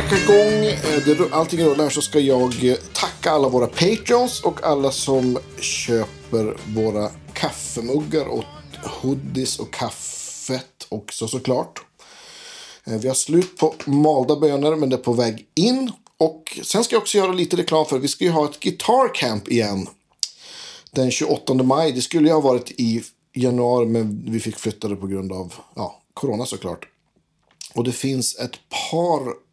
sparka vi igång eh, allting rullar så ska jag eh, tacka alla våra patreons och alla som köper våra kaffemuggar och hoodies och kaffet också såklart. Eh, vi har slut på malda bönor men det är på väg in. Och sen ska jag också göra lite reklam för vi ska ju ha ett Guitar Camp igen. Den 28 maj. Det skulle ju ha varit i januari men vi fick flytta det på grund av ja, corona såklart. Och det finns ett par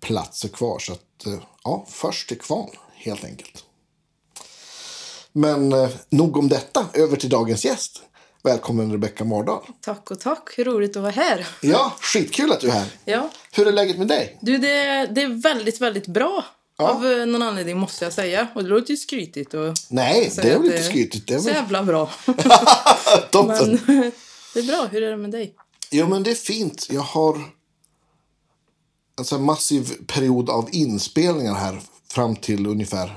platser kvar. Så att, eh, ja, först till kvarn helt enkelt. Men eh, nog om detta. Över till dagens gäst. Välkommen Rebecka Mardal. Tack och tack. Hur roligt att vara här. Ja, skitkul att du är här. Ja. Hur är läget med dig? Du, det, det är väldigt, väldigt bra. Ja. Av eh, någon anledning måste jag säga. Och det låter ju skrytigt. Och Nej, det är väl inte skrytigt. Det är Så väl jävla bra. toppen. Men det är bra. Hur är det med dig? Jo, men det är fint. Jag har en sån här massiv period av inspelningar här fram till ungefär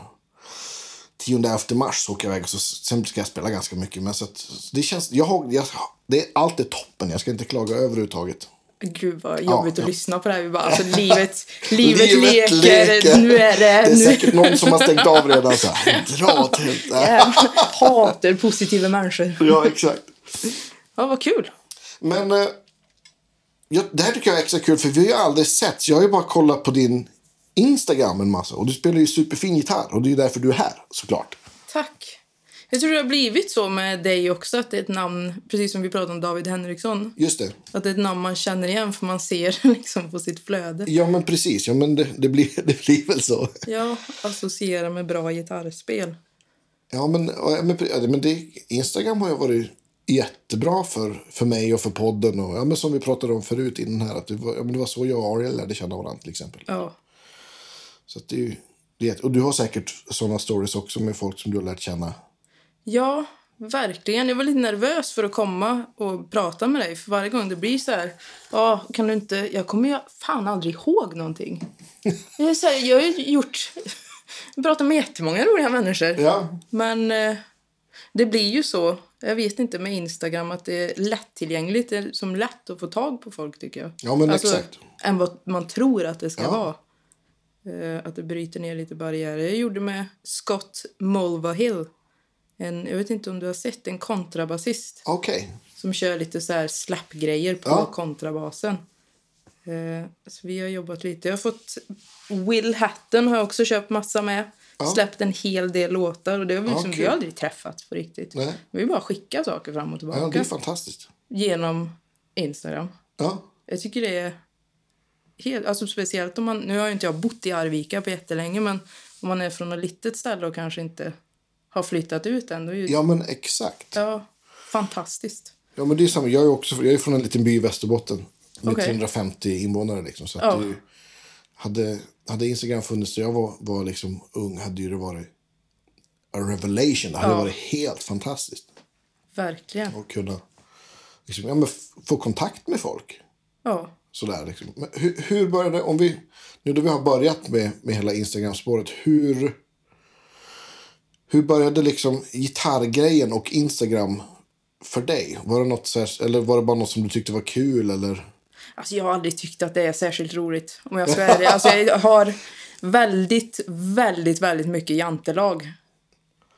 10-11 mars så åker jag iväg. Så sen ska jag spela ganska mycket. Men så att, det känns, jag har, jag, det, allt är toppen. Jag ska inte klaga överhuvudtaget. Gud vad jobbigt ja. att lyssna på det här. Vi bara, alltså, livet, livet, leker. leker. Nu är det... Det är nu. säkert någon som har stängt av redan. Så här, Dra till. Jag hatar positiva människor. Ja, exakt. Ja, vad kul. Men eh, ja, det här tycker jag är extra kul för vi har ju aldrig sett. Jag har ju bara kollat på din Instagram en massa. Och du spelar ju superfin gitarr. Och det är ju därför du är här såklart. Tack. Jag tror det har blivit så med dig också, att det är ett namn, precis som vi pratade om David Henriksson, Just det. att det är ett namn man känner igen för man ser liksom på sitt flöde. Ja men precis. Ja, men det, det, blir, det blir väl så. Ja, associera med bra gitarrspel. Ja men, ja, men, ja, men det, Instagram har ju varit jättebra för, för mig och för podden. Och, ja, men som vi pratade om förut innan här. Att det, var, ja, men det var så jag och Ariel lärde känna varandra till exempel. Ja, Så det är ju, det och du har säkert sådana stories också med folk som du har lärt känna. ja verkligen. Jag var lite nervös för att komma och prata med dig. För varje gång det blir så här, ja, kan du inte... Jag kommer ju fan aldrig ihåg någonting. Jag, är så här, jag har ju gjort... Jag pratar med jättemånga roliga människor. Ja. Men eh, det blir ju så, jag vet inte med Instagram, att det är lättillgängligt. Det är som lätt att få tag på folk tycker jag. Ja, men alltså, exakt. Än vad man tror att det ska Ja. vara. Eh, att det bryter ner lite barriärer. Jag gjorde med Scott Mulvahill. En, jag vet inte om du har sett en kontrabasist Okej. som kör lite så här slappgrejer på Ja. kontrabasen. Eh, så vi har jobbat lite. Jag har fått Will Hatton har jag också köpt massa med. Ja. Släppt en hel del låtar och det har vi, Ja, liksom, vi kul. har aldrig träffats på riktigt. Nej. Vi bara skicka saker fram och tillbaka Ja, det är fantastiskt. genom Instagram. Ja. Jag tycker det är helt, alltså speciellt om man, nu har ju inte jag bott i Arvika på jättelänge men om man är från ett litet ställe och kanske inte har flyttat ut än, då är ju, ja, men exakt. ja, fantastiskt. Ja, men det är samma. Jag är, också, jag är från en liten by i Västerbotten med Okej. 350 invånare. Liksom, så Ja. det hade, hade Instagram funnits när jag var, var liksom ung hade ju det varit a revelation. Det hade Ja. varit helt fantastiskt Verkligen. att kunna liksom, ja, men få kontakt med folk. Ja. Sådär, liksom. Men hur, hur började, om vi, nu då vi har börjat med, med hela Instagram-spåret, hur, hur började liksom gitarrgrejen och Instagram för dig? Var det, något, eller var det bara något som du tyckte var kul? Eller? Alltså jag har aldrig tyckt att det är särskilt roligt om jag ska vara ärlig. Alltså jag har väldigt, väldigt, väldigt mycket jantelag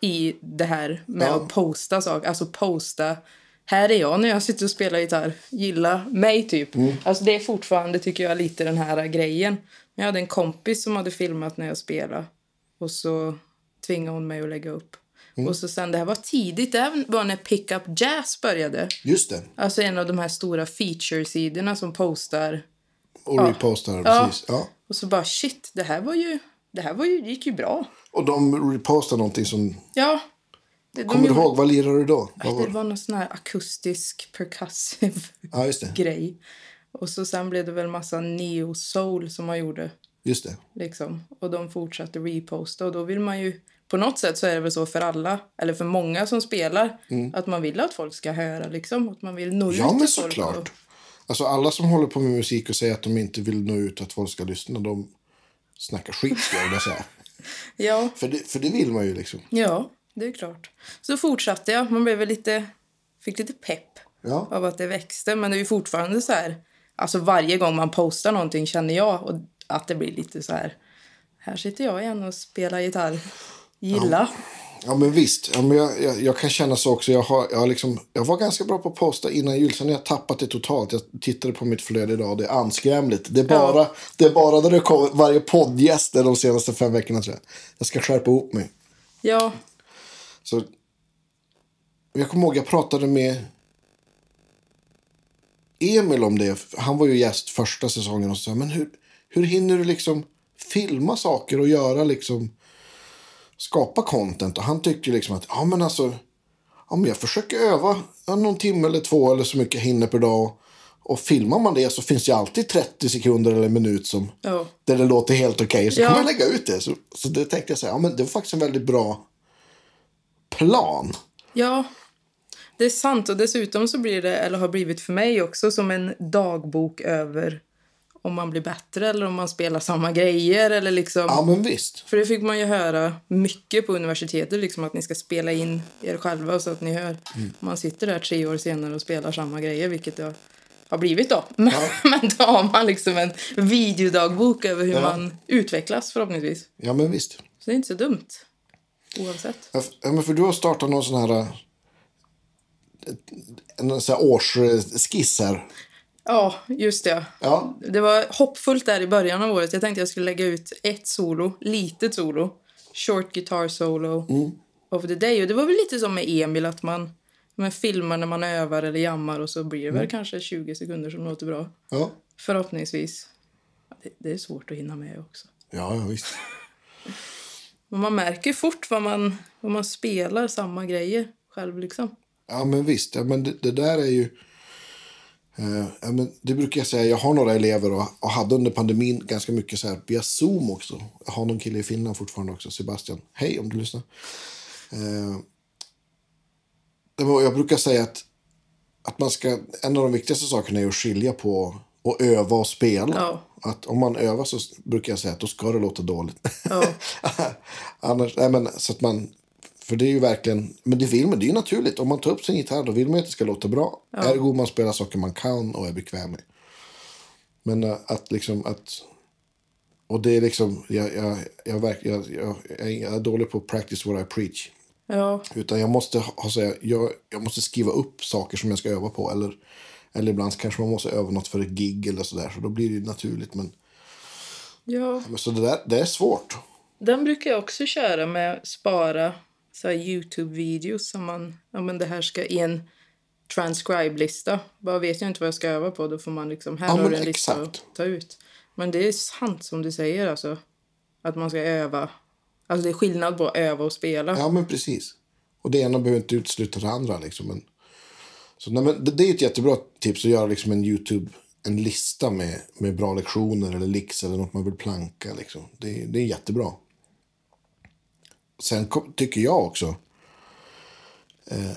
i det här med Ja. att posta saker. Alltså posta. Här är jag när jag sitter och spelar gitarr. Gilla mig typ. Mm. Alltså det är fortfarande tycker jag lite den här grejen. Jag hade en kompis som hade filmat när jag spelade. Och så tvingade hon mig att lägga upp. Mm. Och så sen, det här var tidigt, det här var när Pickup Jazz började. Just det. Alltså en av de här stora feature-sidorna som postar. Och repostar, Ja. precis. Ja. Och så bara shit, det här var ju, det här var ju, gick ju bra. Och de repostar någonting som... Ja. Det, de Kommer du ihåg, vad lirade du då? Vad var Det det? var någon sån här akustisk percussive Ja, grej. Och så sen blev det väl massa neo-soul som man gjorde. Just det. Liksom. Och de fortsatte reposta. Och då vill man ju... På något sätt så är det väl så för alla, eller för många som spelar, att man vill att folk ska höra. Liksom. Att man vill nå ut Mm. Ja, men såklart. Och, Alltså alla som håller på med musik och säger att de inte vill nå ut att folk ska lyssna, de snackar skit skulle jag säga. ja, För det, för det vill man ju liksom. ja, det är klart. Så fortsatte jag. Man blev väl lite... Fick lite pepp Ja. av att det växte. Men det är ju fortfarande så här... Alltså varje gång man postar någonting känner jag, och att det blir lite så här... Här sitter jag igen och spelar gitarr. Gilla. Ja, men visst. Ja, men jag, jag, jag kan känna så också. Jag, har, jag, har liksom, jag var ganska bra på att posta innan jul. Sen har jag tappat det totalt. Jag tittade på mitt flöde idag och det är anskrämligt. Det är bara, Ja. det är bara när det kommer varje poddgäst de senaste fem veckorna. Tror jag. jag ska skärpa ihop mig. Ja, Så, jag kommer ihåg jag pratade med Emil om det. Han var ju gäst första säsongen och sa men hur, hur hinner du liksom filma saker och göra liksom skapa content? Och han tyckte liksom att ja men alltså ja, men jag försöker öva någon timme eller två eller så mycket jag hinner per dag. Och filmar man det så finns det alltid 30 sekunder eller en minut som ja. där det låter helt okej. Så Ja. kan man lägga ut det. Så, så det tänkte jag säga, ja men det var faktiskt en väldigt bra plan. Ja, det är sant. Och dessutom så blir det, eller har blivit för mig också, som en dagbok över om man blir bättre eller om man spelar samma grejer. Eller liksom, Ja, men visst. För det fick man ju höra mycket på universitetet, liksom att ni ska spela in er själva så att ni hör. Man sitter där tre år senare och spelar samma grejer, vilket det har blivit då. Men, men då har man liksom en videodagbok över hur Ja. man utvecklas förhoppningsvis. Ja, men visst. Så det är inte så dumt. Oavsett. Ja, ja, men för du har startat någon sån här... äh, En sån här årsskiss här. Ja, just det. Ja. Det var hoppfullt där i början av året. Jag tänkte jag skulle lägga ut ett solo, litet solo. Short guitar solo of the day. Och det var väl lite som med Emil att man, man filmar när man övar eller jammar och så blir det väl kanske 20 sekunder som låter bra. Ja, Förhoppningsvis. Det, det är svårt att hinna med också. ja, ja visst. Men man märker fort vad man, vad man spelar samma grejer själv liksom. Ja, men visst. Ja, men det, det där är ju... Eh, ja, men det brukar jag säga. Jag har några elever och, och hade under pandemin ganska mycket så här via Zoom också. Jag har någon kille i Finland fortfarande också, Sebastian. Hej om du lyssnar. Eh, jag brukar säga att, att man ska, en av de viktigaste sakerna är att skilja på att öva och spela. Ja. Att om man övar så brukar jag säga att då ska det låta dåligt. Ja. Annars, nej men så att man, för det är ju verkligen, men det vill man, det är ju naturligt. Om man tar upp sin gitarr då vill man att det ska låta bra. Ergo man spelar saker man kan och är bekväm med. Men äh, att liksom att, och det är liksom, jag, jag, jag, verk, jag, jag, jag är dålig på practice what I preach. Ja, Utan jag måste ha, så här, jag, jag måste skriva upp saker som jag ska öva på. Eller, eller ibland kanske man måste öva något för ett gig eller sådär. Så då blir det naturligt. Men, ja. men så det där, det är svårt. Den brukar jag också köra med spara så här Youtube-videos som man, ja men det här ska i en transcribe-lista. Bara vet jag inte vad jag ska öva på, då får man liksom, här Ja, har du en lista att ta ut. Men det är sant som du säger alltså, att man ska öva. Alltså det är skillnad på att öva och spela. Ja, men precis. Och det ena behöver inte utesluta det andra. Liksom. Men, så, nej, men det, det är ett jättebra tips att göra liksom en YouTube, en lista med, med bra lektioner eller licks eller något man vill planka. Liksom. Det, det är jättebra. Sen tycker jag också, eh,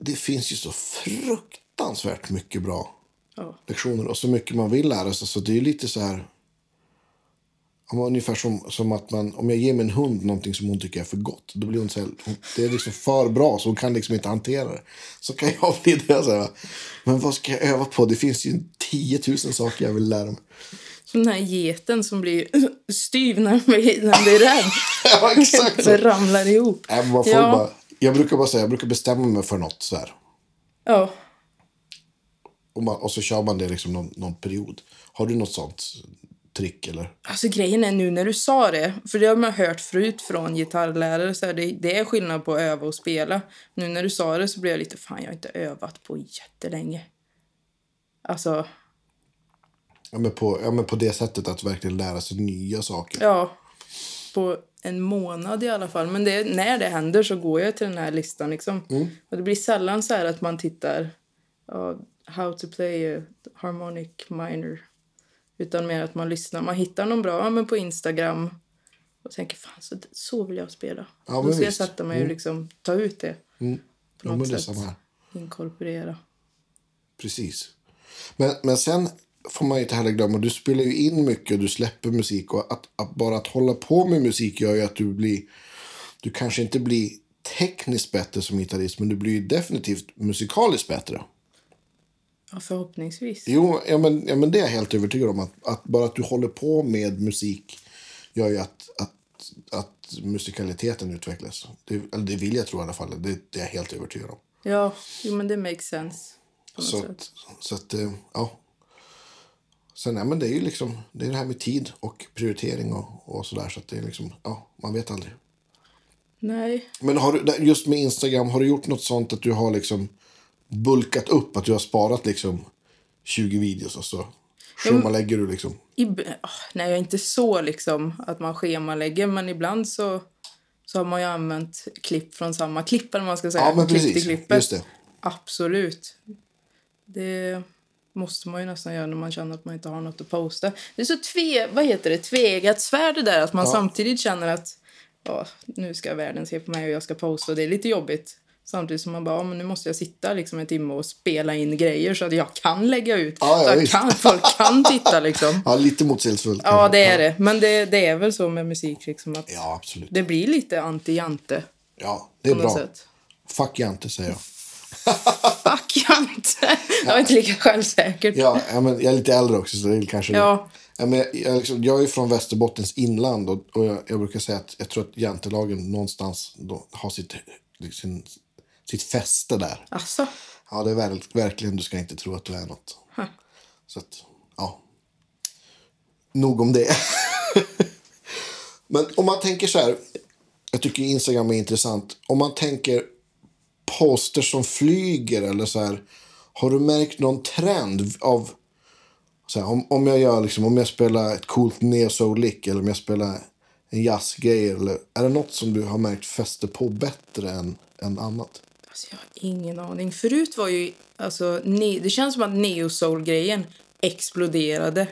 det finns ju så fruktansvärt mycket bra Ja. lektioner och så mycket man vill lära sig. Så det är lite så här... Ungefär som, som att man, om jag ger min hund någonting som hon tycker är för gott. Då blir hon så här, det är liksom för bra så hon kan liksom inte hantera det. Så kan jag bli det. Så här, men vad ska jag öva på? Det finns ju 10 000 saker jag vill lära mig. Som den här geten som blir styv när den blir, när den blir rädd. ja, exakt så. ramlar ihop. Men man får Ja. bara, jag brukar bara säga, jag brukar bestämma mig för något så här. Ja. Och, man, och så kör man det liksom någon, någon period. Har du något sånt trick eller? Alltså grejen är nu när du sa det, för det har man hört förut från gitarrlärare, så här, det, det är skillnad på att öva och spela. Nu när du sa det så blev jag lite, fan jag har inte övat på jättelänge. Alltså, Ja, men på, ja, men på det sättet att verkligen lära sig nya saker. ja, på en månad i alla fall. Men det, när det händer så går jag till den här listan liksom. Och det blir sällan så här att man tittar, ja, how to play a harmonic minor. Utan mer att man lyssnar, man hittar någon bra, ja, men på Instagram. Och tänker, fan så, så vill jag spela. Ja, Då ska jag sätta mig och liksom ta ut det. På Ja, något är sätt. Inkorporera. Precis. Men, men sen får man inte heller glömma, du spelar ju in mycket och du släpper musik. Och att, att bara att hålla på med musik gör ju att du blir... Du kanske inte blir tekniskt bättre som gitarrist, men du blir ju definitivt musikaliskt bättre. Ja, förhoppningsvis. Jo, ja, men, ja, men det är jag helt övertygad om. Att, att bara att du håller på med musik gör ju att, att, att musikaliteten utvecklas. Det, eller det vill jag tro i alla fall. Det, det är jag helt övertygad om. Ja, jo, men det makes sense. Så, att, så att, eh, ja. Sen, ja, men det är ju liksom, det är det här med tid och prioritering och, och sådär. Så att det är liksom, ja, man vet aldrig. Nej. Men har du, just med Instagram, har du gjort något sånt att du har liksom bulkat upp? Att du har sparat liksom 20 videos och så schemalägger du liksom? Ah, nej, jag är inte så liksom att man schemalägger, men ibland så, så har man ju använt klipp från samma klipp, eller man ska säga. Ja, men precis. klippet. Just det. Absolut. Det måste man ju nästan göra när man känner att man inte har något att posta. Det är så tve, vad heter det, tveeggat svärd det där, att man Ja. samtidigt känner att ja, nu ska världen se på mig och jag ska posta det är lite jobbigt. Samtidigt som man bara, ja, men nu måste jag sitta liksom en timme och spela in grejer så att jag kan lägga ut. Ja, ja, så kan, folk kan titta liksom. Ja, lite motsägelsefullt. Ja, det är det. Men det, det är väl så med musik liksom att Ja, absolut. det blir lite anti-Jante Ja, det är bra. sätt. Fuck Jante, säger jag. Fuck Jante! Jag var inte lika självsäker. Ja, men jag är lite äldre också, så det är kanske... Ja. Ja, men jag, liksom, jag är från Västerbottens inland och, och jag, jag brukar säga att jag tror att jantelagen någonstans har sitt, sin, sitt fäste där. Alltså, Ja, det är verk, verkligen, du ska inte tro att du är något. Så att, ja. Nog om det. Men om man tänker så här. Jag tycker Instagram är intressant. Om man tänker poster som flyger eller så här. Har du märkt någon trend av så här, om, om jag gör liksom, om jag spelar ett coolt neo soul lick eller om jag spelar en jazzgrej eller är det något som du har märkt fäster på bättre än, än annat? alltså jag har ingen aning. Förut var ju, alltså, ne- det känns som att neo soul-grejen exploderade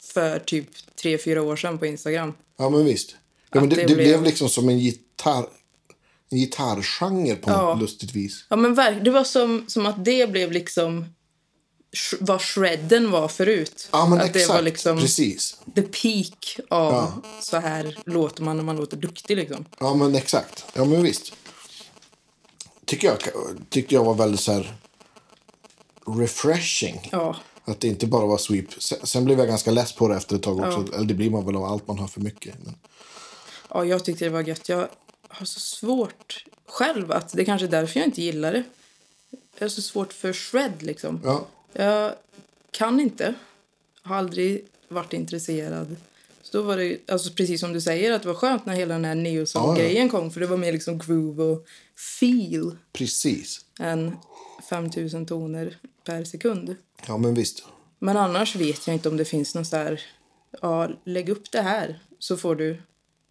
för typ tre fyra år sedan på Instagram. Ja, men visst. Ja, men det, det det blev- liksom som en gitarr gitarrgenre på Ja. något lustigt vis. Ja, men verk- det var som, som att det blev liksom vad shredden var förut. Ja, men att exakt. det var liksom Precis. the peak av Ja. så här låter man när man låter duktig liksom. Ja, men exakt. Ja, men visst. Tycker jag, tyckte jag var väldigt så här refreshing. Ja. Att det inte bara var sweep. Sen, sen blev jag ganska less på det efter ett tag också. Eller det blir man väl av allt man har för mycket. Men, Ja, jag tyckte det var gött. Jag har så svårt själv att det är kanske är därför jag inte gillar det. Jag har så svårt för shred liksom. ja. Jag kan inte. Har aldrig varit intresserad. Så då var det alltså precis som du säger att det var skönt när hela den här neo grejen kom för det var mer liksom groove och feel Precis. än 5000 toner per sekund. Ja, men visst. Men annars vet jag inte om det finns någon så här ja, lägg upp det här så får du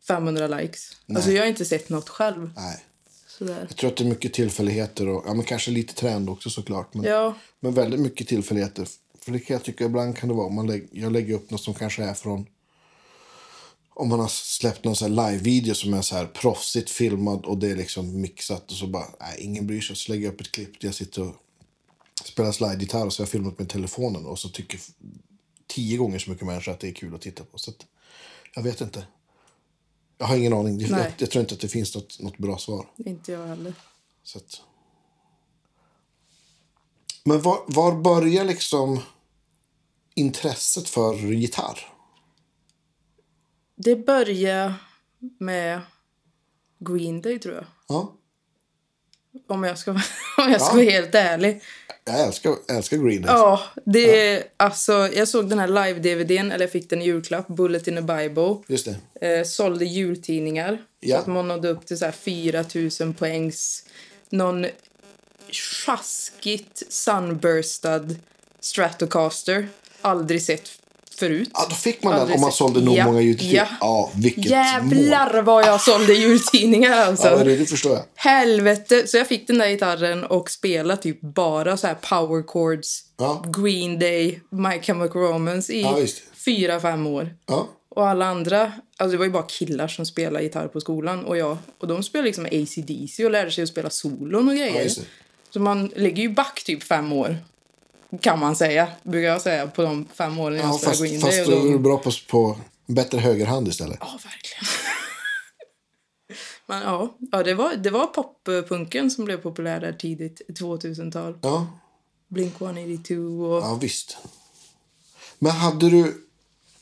500 likes. Alltså jag har inte sett något själv. Nej. Sådär. Jag tror att det är mycket tillfälligheter och ja, men kanske lite trend också såklart. Men, Ja, men väldigt mycket tillfälligheter. För det kan jag tycka ibland kan det vara. om Man lägg, jag lägger upp något som kanske är från... Om man har släppt någon live-video som är så här proffsigt filmad och det är liksom mixat och så bara, nej, ingen bryr sig. Så lägger jag upp ett klipp där jag sitter och spelar slide-gitarr och så har jag filmat med telefonen och så tycker tio gånger så mycket människor att det är kul att titta på. Så att, jag vet inte. Jag har ingen aning. Jag, jag tror inte att det finns något, något bra svar. inte jag heller. Så att... Men var, var börjar liksom intresset för gitarr? Det börjar med Green Day, tror jag. Ja, Om jag ska, om jag ska Ja. vara helt ärlig. Jag älskar, älskar Green Day. Ja, det alltså, jag såg den här live-dvdn, eller jag fick den i julklapp, Bullet in a Bible. Just det. Eh, sålde jultidningar. Ja. Så att man nådde upp till så här 4 000 poängs. Någon sjaskigt sunburstad Stratocaster. Aldrig sett förut. Ja, då fick man den om man sålde nog Ja, många jultidningar. ja. Ja, vilket mål. Jävlar vad jag sålde jultidningar alltså. Ja, det, det förstår jag. Helvete! Så jag fick den där gitarren och spelade typ bara så här power chords, Ja. Green Day, My Chemical Romance i fyra, fem år. Och alla andra, alltså det var ju bara killar som spelade gitarr på skolan och jag. Och de spelade liksom AC/DC och lärde sig att spela solon och grejer. så man ligger ju back typ fem år. Kan man säga, brukar jag säga, på de fem åren jag Ja, spelade fast, Green fast Day. du är då... bra på, på bättre högerhand istället. Ja, verkligen. Men ja, ja det, var, det var poppunken som blev populär där tidigt, 2000-tal. Ja, Blink-182 och... Ja, visst. Men hade du,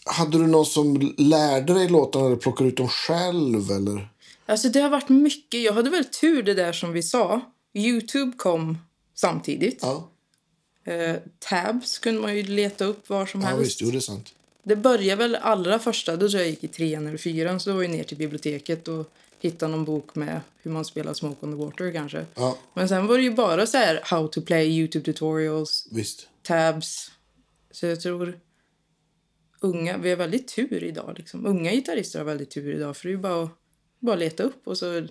hade du någon som lärde dig låtarna eller plockade ut dem själv? Eller? Alltså det har varit mycket. Jag hade väl tur det där som vi sa. Youtube kom samtidigt. Ja, Eh, tabs kunde man ju leta upp var som ja helst. visst. Jo, det är sant. Det började väl allra första, då tror jag gick i trean eller fyran, så då var jag ner till biblioteket och hittade någon bok med hur man spelar Smoke on the Water kanske. Ja, Men sen var det ju bara så här how to play, Youtube tutorials, visst. tabs. Så jag tror unga, vi har väldigt tur idag liksom. Unga gitarrister har väldigt tur idag för det är ju bara att bara leta upp och så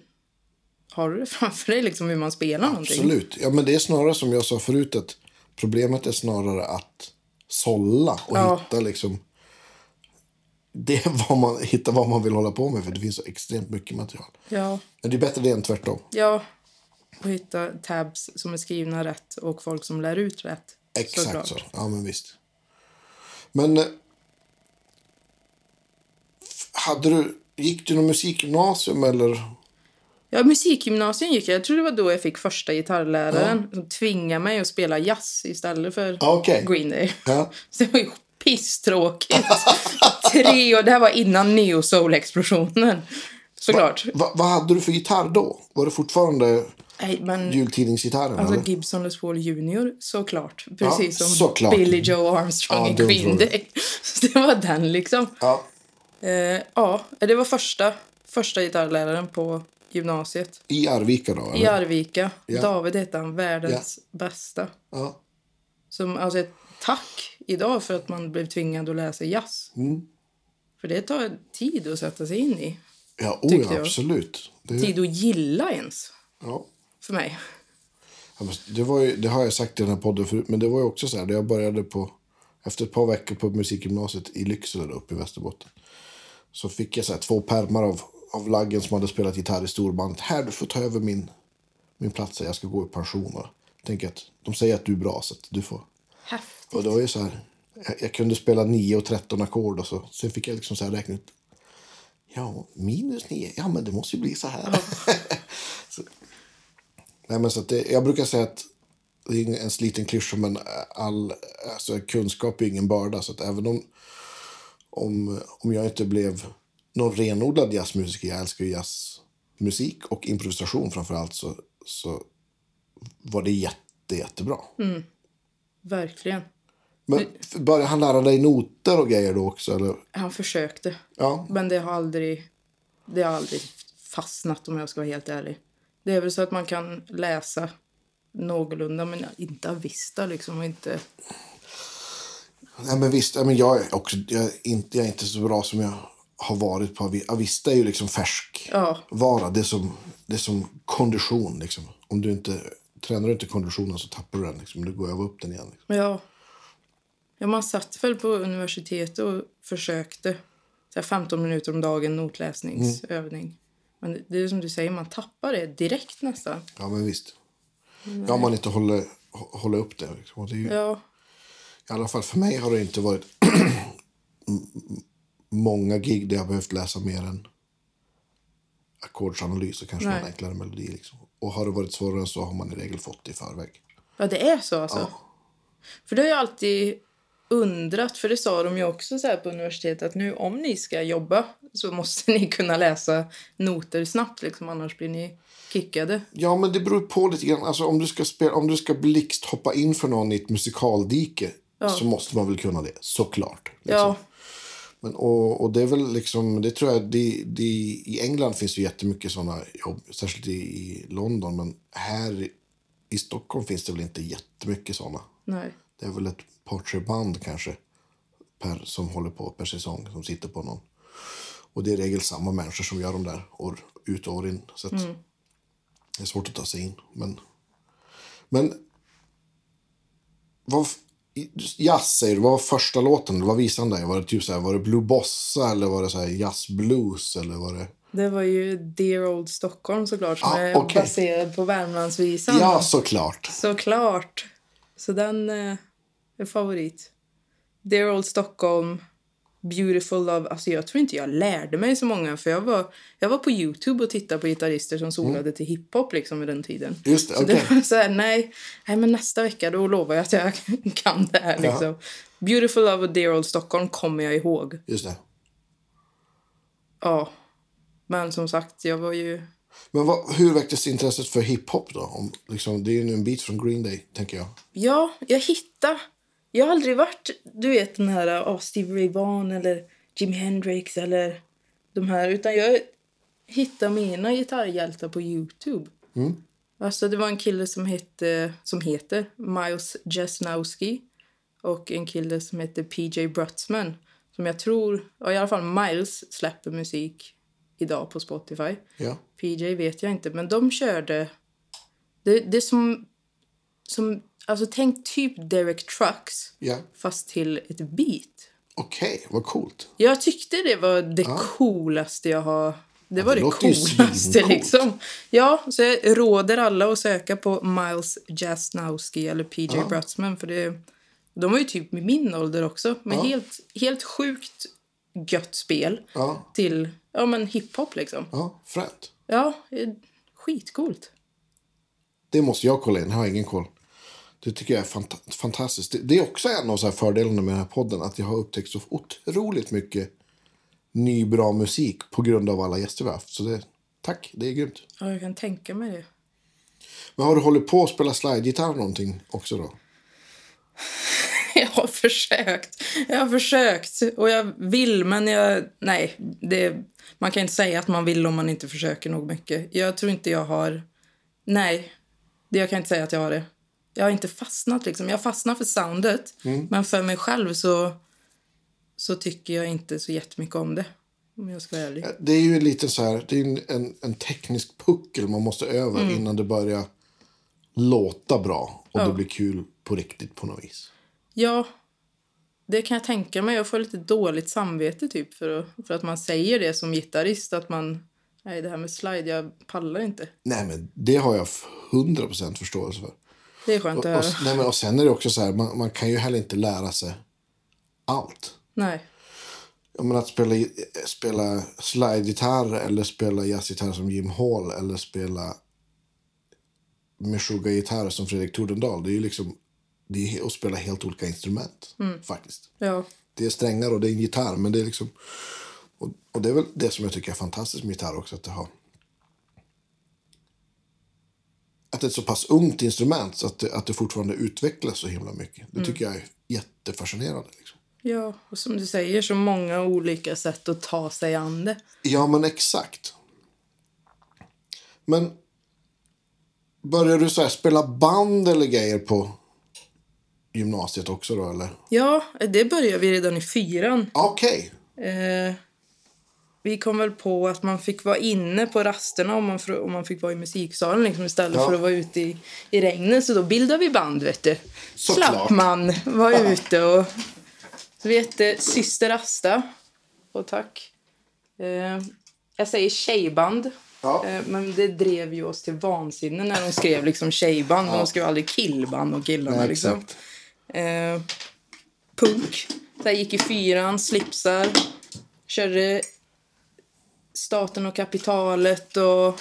har du det framför dig liksom hur man spelar någonting. Absolut. Ja, men det är snarare som jag sa förut att problemet är snarare att sålla och Ja. hitta liksom det vad man, hitta vad man vill hålla på med för det finns så extremt mycket material. Ja, Men det är bättre det än tvärtom. ja. Och hitta tabs som är skrivna rätt och folk som lär ut rätt. Exakt såklart. så. Ja, men visst. Men eh, hade du, gick du någon musikgymnasium eller? Ja, musikgymnasium gick jag. Jag tror det var då jag fick första gitarrläraren som tvingade mig att spela jazz istället för Ja, okej. Green Day. Ja. Så det var ju pisstråkigt. Tre år, det här var innan neo soul-explosionen. Såklart. Va, vad hade du för gitarr då? Var det fortfarande Nej, men jultidningsgitarren? alltså eller? Gibson Les Paul Junior, såklart. Precis som såklart. Billy Joe Armstrong Ja, i Green. Day. Så det var den liksom. Ja, Eh, ja, det var första, första gitarrläraren på gymnasiet. I Arvika då? I Eller? Arvika. Ja. David hette han, världens bästa. Ja. Som, alltså ett tack idag för att man blev tvingad att läsa jazz. Mm. För det tar tid att sätta sig in i. Ja, oh, ja absolut. Det, Tid att gilla ens, ja. för mig. Ja, Det, var ju, det har jag sagt i den här podden förut, men det var ju också så här, jag började på, efter ett par veckor på musikgymnasiet i Lycksele uppe i Västerbotten. Så fick jag så här, två pärmar av, av laggen som hade spelat gitarr i storbandet. Här, du får ta över min, min plats, jag ska gå i pension. Och tänker att de säger att du är bra, så att du får. Häftigt. Och det var ju så här, jag, jag kunde spela 9 och 13 ackord och så. Sen fick jag liksom så här räkna ut. Ja, minus 9, ja men det måste ju bli så här. så, nej, men så att det, jag brukar säga att det är en sliten klyscha men all alltså, kunskap är ingen börda. Så att även om, om, om jag inte blev någon renodlad jazzmusiker, jag älskar ju jazzmusik och improvisation framför allt, så, så var det jätte, jättebra. Verkligen. Men började han lära dig noter och grejer då också? Eller? Han försökte. Ja, Men det har aldrig, det har aldrig fastnat om jag ska vara helt ärlig. Det är väl så att man kan läsa någorlunda men inte avista liksom. Och inte... Nej, men visst. Men jag, är också, jag, är inte, jag är inte så bra som jag har varit på Avi- Avista. är ju liksom färsk Ja. vara. Det är som, det är som kondition. Liksom. Om du inte tränar du inte konditionen så tappar du den. Liksom. Du går över upp den igen. Liksom. Ja. ja, man satt väl på universitetet och försökte. Så här 15 minuter om dagen notläsningsövning. Men det är som du säger, man tappar det direkt nästan. Ja, men visst. Ja, om man inte håller, hå- håller upp det. Liksom. Det ju, Ja, I alla fall för mig har det inte varit många gig där jag behövt läsa mer än ackordsanalys och kanske Nej. en enklare melodi. Liksom. Och har det varit svårare än så har man i regel fått det i förväg. ja det är så alltså. För det har jag alltid undrat, för det sa de ju också så här på universitetet att nu om ni ska jobba så måste ni kunna läsa noter snabbt liksom, annars blir ni kickade. Ja, men det beror på lite grann. Alltså, om, du ska spela, om du ska blixt hoppa in för någon i ett musikaldike så måste man väl kunna det, såklart. Liksom. Ja, Men, och, och det är väl liksom, det tror jag, det, det, i England finns ju jättemycket sådana jobb, särskilt i, i London. Men här i Stockholm finns det väl inte jättemycket sådana. nej. Det är väl ett par, tre band kanske per, som håller på per säsong, som sitter på någon. Och det är i regel samma människor som gör de där år ut och år in. Så att det är svårt att ta sig in. Men, men vad, jazz säger du, vad var första låten? Vad visade han dig? Var det typ så här, var det Blue Bossa eller var det så här jazzblues eller var det? Det var ju Dear Old Stockholm såklart som Ah, är okej. baserad på Värmlandsvisan. Ja, såklart. Såklart. Så den eh, är favorit. Dear Old Stockholm, Beautiful Love. Alltså jag tror inte jag lärde mig så många. För jag var, jag var på Youtube och tittade på gitarrister som solade till hiphop liksom vid den tiden. Just det, så okej. det var så här, nej, nej, men nästa vecka då lovar jag att jag kan det här liksom. Beautiful Love och Dear Old Stockholm kommer jag ihåg. Just det. Ja. Men som sagt, jag var ju... Men vad, hur väcktes intresset för hiphop då? Om, liksom, det är ju en bit från Green Day, tänker jag. Ja, jag hittade... Jag har aldrig varit, du vet den här oh, Stevie Ray Vaughan eller Jimi Hendrix eller de här. Utan jag hittade mina gitarrhjältar på Youtube. Alltså det var en kille som hette, som heter Miles Jesnowski och en kille som heter PJ Brutzman. Som jag tror, ja, i alla fall Miles släpper musik idag på Spotify. Ja. PJ vet jag inte, men de körde... Det, det som, som... Alltså tänk typ Derek Trucks, Ja. fast till ett beat. Okej, vad coolt. Jag tyckte det var det coolaste jag har... Det var det det, coolaste liksom. Ja, så jag råder alla att söka på Miles Jasnowski eller PJ Ja. Brutzman för det... De var ju typ i min ålder också, men Ja. helt, helt sjukt gött spel Ja, till ja, men hiphop liksom. ja fränt. Ja, eh, skitcoolt. Det måste jag kolla in, jag har ingen koll. Det tycker jag är fant- fantastiskt. Det, det är också en av så fördelarna med den här podden. Att jag har upptäckt så otroligt mycket ny bra musik på grund av alla gäster vi har haft. Så det, tack, det är grymt. Ja, jag kan tänka mig det. Men har du hållit på att spela slide-gitarr någonting också då? Jag har försökt. Jag har försökt. Och jag vill, men jag... Nej, det, man kan inte säga att man vill om man inte försöker nog mycket. Jag tror inte jag har... Nej, det, jag kan inte säga att jag har det. Jag har inte fastnat. Liksom. Jag fastnar för soundet, men för mig själv så, så tycker jag inte så jättemycket om det. Om jag ska vara ärlig. Det är ju lite så här, det är en, en, teknisk puckel man måste över innan det börjar låta bra. Och Ja. det blir kul på riktigt på något vis. Ja, det kan jag tänka mig. Jag får lite dåligt samvete typ för, för att man säger det som gitarrist. Att man, nej det här med slide, jag pallar inte. Nej men det har jag 100% förståelse för. Det är skönt Och, att och, höra. nej, men, och sen är det också så här, man, man kan ju heller inte lära sig allt. Nej. Menar att spela, spela slide-gitarr eller spela jazzgitarr som Jim Hall eller spela Meshuggah-gitarr som Fredrik Tordendahl. Det är ju liksom det är att spela helt olika instrument faktiskt. Ja. Det är strängar och det är en gitarr men det är liksom och, och det är väl det som jag tycker är fantastiskt med gitarr också att det har att det är ett så pass ungt instrument så att det, att det fortfarande utvecklas så himla mycket. Det tycker jag är jättefascinerande. Liksom. ja, och som du säger, så många olika sätt att ta sig an det. Ja, men exakt. Men började du så spela band eller grejer på gymnasiet också då, eller? Ja, det började vi redan i fyran. Okej. Eh, vi kom väl på att man fick vara inne på rasterna om man, om man fick vara i musiksalen liksom, istället Ja. för att vara ute i, i regnet. Så då bildade vi band, vet du. Såklart. Slapp man var ute och... Så vi hette Syster Asta. Och tack. Eh, jag säger tjejband. Ja. Eh, men det drev ju oss till vansinne när de skrev liksom tjejband. Men de skrev aldrig killband och killarna. Nej, liksom. Eh, punk. Så gick i fyran, slipsar. Körde Staten och kapitalet och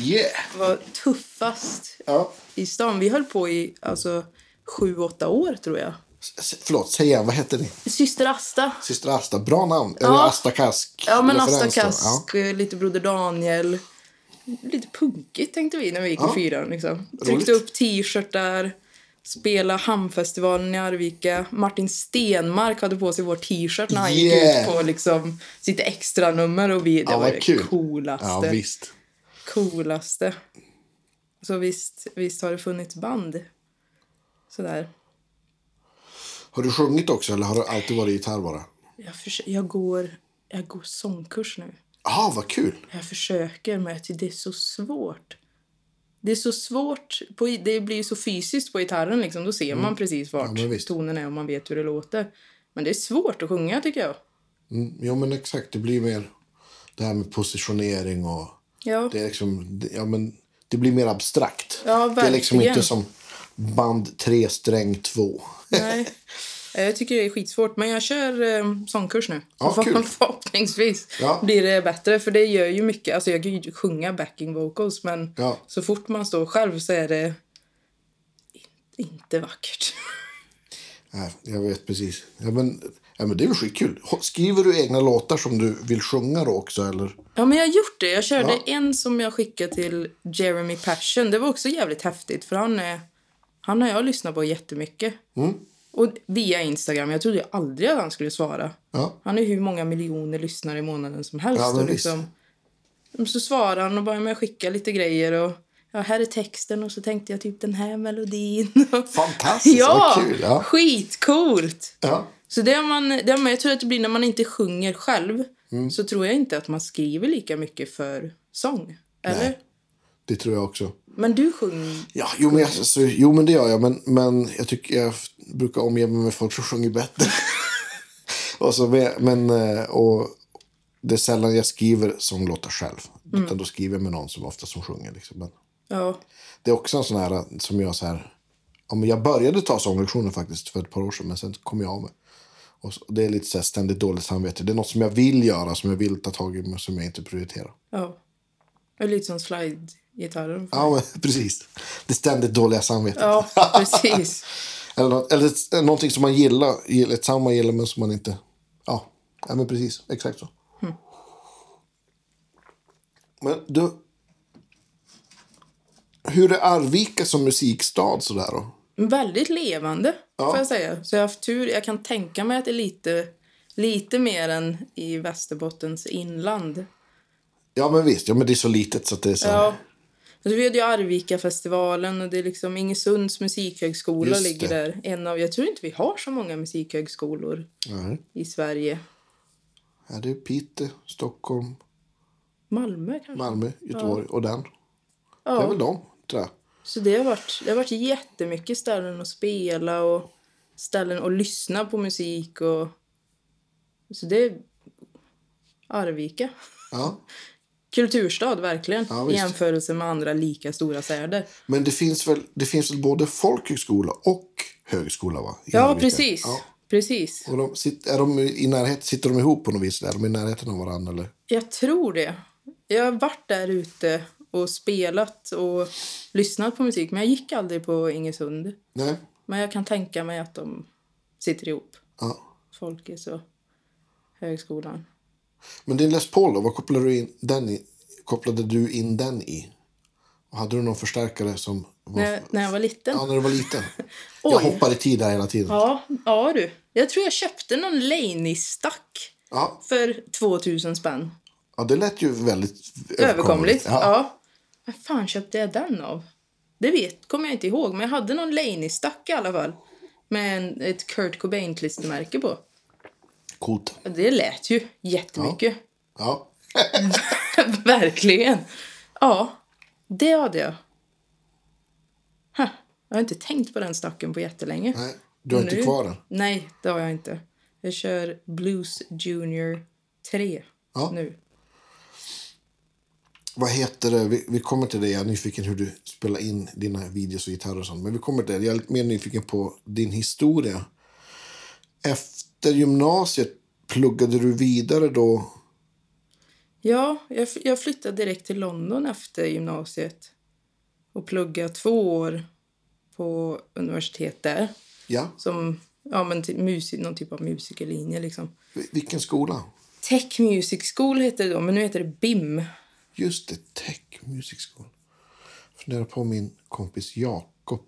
Yeah. var tuffast Ja. i stan. Vi höll på i alltså, sju, åtta år, tror jag. S- Förlåt, säg igen. Vad hette ni? Syster Asta. Syster Asta. Bra namn. Eller Asta Kask. Ja, men Asta. Kask, eh, lite Broder Daniel. Lite punkigt tänkte vi när vi gick Ja. i fyran. Liksom. Roligt. Tryckte upp t-shirtar, spela Hamnfestivalen i Arvika. Martin Stenmark hade på sig vår t-shirt när han gick Yeah. ut på liksom, sitt extra nummer och vi, det Ja, var det kul. coolaste. Ja, visst. coolaste. Så visst, visst har det funnits band. Sådär. Har du sjungit också eller har du alltid varit gitarr bara? Jag, jag, går, jag går sångkurs nu. Jaha, vad kul. Jag försöker, men det är så svårt. Det är så svårt. På, det blir så fysiskt på gitarren. Liksom. Då ser man precis vart Mm. Ja, tonen är och man vet hur det låter. Men det är svårt att sjunga, tycker jag. Mm, jo, men exakt. Det blir mer det här med positionering och... Ja, Det är liksom, det- ja men det blir mer abstrakt. Ja, det är liksom inte som band 3 sträng 2. nej. Jag tycker det är skitsvårt, men jag kör eh, sångkurs nu. Ja, För- kul. Förhoppningsvis Ja. blir det bättre, för det gör ju mycket. Alltså jag kan ju sjunga backing vocals, men Ja. så fort man står själv så är det in- inte vackert. Nej, jag vet precis. Ja, men, ja, men det är väl skitkul. Skriver du egna låtar som du vill sjunga då också? Eller? Ja, men jag har gjort det. Jag körde Ja. en som jag skickade till Jeremy Passion. Det var också jävligt häftigt, för han är... Han har jag lyssnat på jättemycket. Mm. Och via Instagram. Jag trodde aldrig att han skulle svara. Ja. Han ju hur många miljoner lyssnare i månaden som helst. Ja, men och liksom, så svarade han och började med att skicka lite grejer. Och, ja, här är texten och så tänkte jag typ den här melodin. Fantastiskt, ja, vad kul. Ja. skitcoolt! Ja. Så det man, det man, jag tror att det blir när man inte sjunger själv Mm. så tror jag inte att man skriver lika mycket för sång. Eller? Nej. Det tror jag också. Men du sjunger... Ja, jo, men, jag, så, jo, men det gör jag. Men, men jag tycker jag brukar omge mig med folk som sjunger bättre. och så, men, eh, och det är sällan jag skriver sånglåtar själv. Utan då skriver jag med någon som ofta som sjunger. Liksom. Men Ja, det är också en sån här som jag så här... Ja, jag började ta sånglektioner faktiskt för ett par år sedan. Men sen kom jag av mig. Och så, det är lite så här ständigt dåligt samvete. Det är något som jag vill göra, som jag vill ta tag i, men som jag inte prioriterar. ja. Är lite som slide-gitarren. Ja, men, precis. Det ständigt dåliga samvetet. Ja, precis. Eller, något, eller någonting som man gillar, gill- ett sound man gillar men som man inte... Ja, ja men precis. Exakt så. Men du... Hur är Arvika som musikstad sådär då? Väldigt levande, Ja. får jag säga. Så jag har haft tur. Jag kan tänka mig att det är lite, lite mer än i Västerbottens inland. Ja men visst, ja men det är så litet så att det är så Ja. Alltså, vi hade ju Arvika-festivalen och det är liksom Ingesunds musikhögskola Just ligger det. där. En av, jag tror inte vi har så många musikhögskolor Nej. i Sverige. Ja, det är Piteå, Stockholm, Malmö kanske? Malmö, Göteborg och den. ja. Det är väl de, tror jag. Så det har, varit, det har varit jättemycket ställen att spela och ställen att lyssna på musik. Och... Så det är Arvika. Ja. Kulturstad, verkligen. Ja, I jämförelse med andra lika stora städer. Men det finns väl, det finns väl både folkhögskola och högskola va? I Ja, precis. Ja. Precis. Och de, är de i närhet, sitter de ihop på något vis? Är de i närheten av varandra? Eller? Jag tror det. Jag har varit där ute och spelat och lyssnat på musik. Men jag gick aldrig på Ingesund. Nej? Men jag kan tänka mig att de sitter ihop. Ja. Folkets och högskolan. Men din Les Paul då, vad kopplade du in den i? Kopplade du in den i? Och hade du någon förstärkare som var... När, när jag var liten. Ja, när du var liten. Jag hoppar i tid där hela tiden. Ja, ja du. Jag tror jag köpte någon Laney-stack Ja, för 2000 spänn. ja det lät ju väldigt Överkomligt. Ja. Ja. Vad fan köpte jag den av? Det vet, kommer jag inte ihåg, men jag hade någon Laney-stack i alla fall. Med en, ett Kurt Cobain-klistermärke på. Coolt. Det lät ju jättemycket. Ja. Verkligen. Ja, det hade jag. Huh. Jag har inte tänkt på den stacken på jättelänge. Nej, du har inte Nu- kvar den? Nej, det har jag inte. Jag kör Blues Junior 3 Ja. nu. Vad heter det? Vi, vi kommer till det. Jag är nyfiken hur du spelar in dina videos och gitarrer och sånt. Men vi kommer till det. Jag är lite mer nyfiken på din historia. Efter gymnasiet, pluggade du vidare då? Ja, jag, jag flyttade direkt till London efter gymnasiet och pluggade två år på universitet där. Ja. Som ja, men till musik, någon typ av musikerlinje. Liksom. Vi- Vilken skola? Tech Music School hette det då, men nu heter det BIM. Just det, Tech Music School. Jag funderar på min kompis Jakob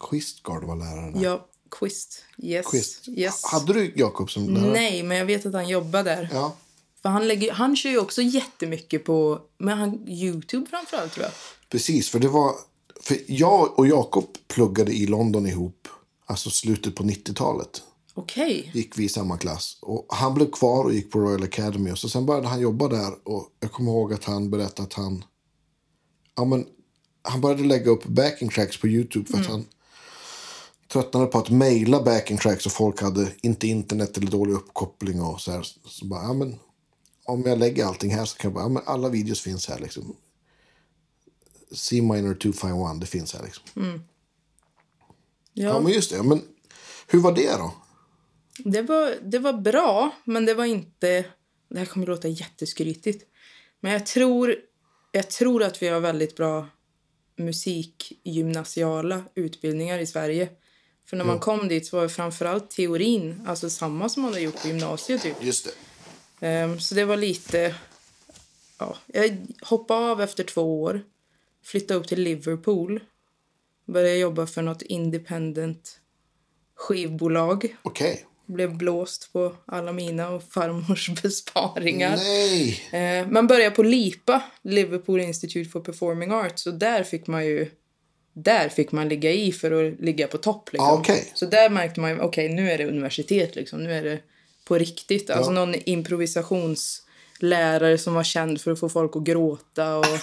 Quistgard var lärare där. Ja, Quist. Yes. Quist. yes. Hade du Jakob som lärare? Nej, men jag vet att han jobbar där. Ja, För han, lägger, han kör ju också jättemycket på men han, Youtube framförallt tror jag. precis. För det var... För jag och Jakob pluggade i London ihop. Alltså slutet på 90-talet. Okej. gick vi i samma klass. Och han blev kvar och gick på Royal Academy. Och så sen började han jobba där. Och jag kommer ihåg att han berättade att han... Ja, men, han började lägga upp backing tracks på Youtube för att han tröttnade på att mejla backing tracks och folk hade inte internet eller dålig uppkoppling och så här. Så bara, ja men om jag lägger allting här så kan jag bara, ja men alla videos finns här liksom. C minor 251, det finns här liksom. Ja. Ja. men just det. Men Hur var det då? Det var, det var bra, men det var inte... Det här kommer att låta jätteskrytigt. Men jag tror, jag tror att vi har väldigt bra musikgymnasiala utbildningar i Sverige. För när man kom dit så var det framförallt teorin, alltså samma som man hade gjort på gymnasiet. Typ. Just det. Ehm, så det var lite... Ja, jag hoppade av efter två år, flyttade upp till Liverpool. Började jobba för något independent skivbolag. Okej. Blev blåst på alla mina och farmors besparingar. Nej! Eh, man började på LIPA, Liverpool Institute for Performing Arts. Och där fick man ju... Där fick man ligga i för att ligga på topp. Liksom. Ah, okej. Så där märkte man ju, okej nu är det universitet liksom. Nu är det på riktigt. Alltså någon improvisationslärare som var känd för att få folk att gråta. Och,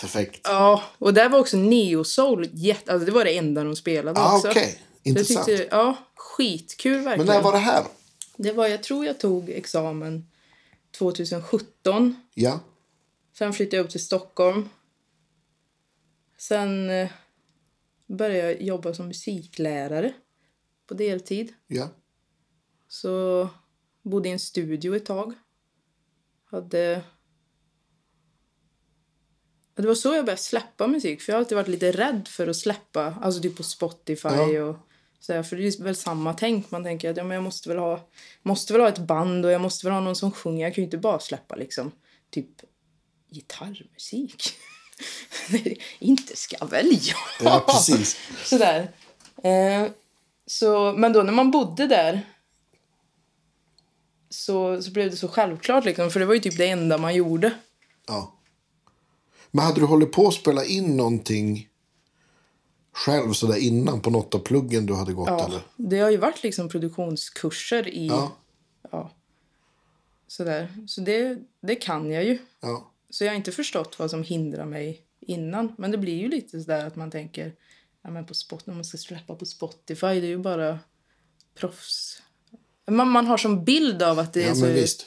Perfekt. ja, och där var också neo-soul. jätte- Alltså det var det enda de spelade Ah, också. jag Intressant. tyckte, ja, skitkul verkligen. Men när var det här? Det var, jag tror jag tog examen 2017. Ja. Sen flyttade jag upp till Stockholm. Sen eh, började jag jobba som musiklärare på deltid. Ja. Så bodde i en studio ett tag. Hade... Det var så jag började släppa musik. För jag har alltid varit lite rädd för att släppa. Alltså typ på Spotify Ja. och så För det är väl samma tänk. Man tänker att ja, men jag måste väl, ha, måste väl ha ett band och jag måste väl ha någon som sjunger. Jag kan ju inte bara släppa liksom typ gitarrmusik. inte ska väl jag. Ja, precis. Sådär. Eh, så, men då när man bodde där så, så blev det så självklart liksom, för det var ju typ det enda man gjorde. Ja. Men hade du hållit på att spela in någonting själv sådär innan på något av pluggen du hade gått Ja, eller? det har ju varit liksom produktionskurser i... Ja. ja, sådär. Så det, det kan jag ju. Ja. Så jag har inte förstått vad som hindrar mig innan. Men det blir ju lite sådär att man tänker ja, men på spot, om man ska släppa på Spotify, det är ju bara proffs. Man, man har som bild av att det är Ja, så men visst.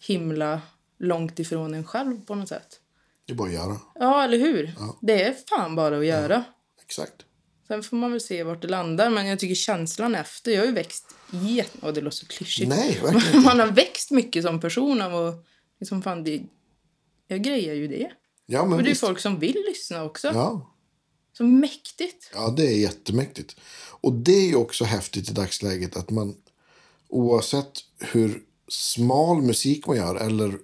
himla långt ifrån en själv på något sätt. Det är bara att göra. Ja, eller hur? Det är fan bara att göra. Exakt. Sen får man väl se vart det landar. Men jag tycker känslan efter... Jag har ju växt jätte... Åh, det låter så klyschigt. Nej, verkligen inte. Man har växt mycket som person av att... Liksom fan, det, jag grejer ju det. Ja, men Och det är visst. folk som vill lyssna också. Ja. Så mäktigt. ja, det är jättemäktigt. Och det är ju också häftigt i dagsläget att man oavsett hur smal musik man gör eller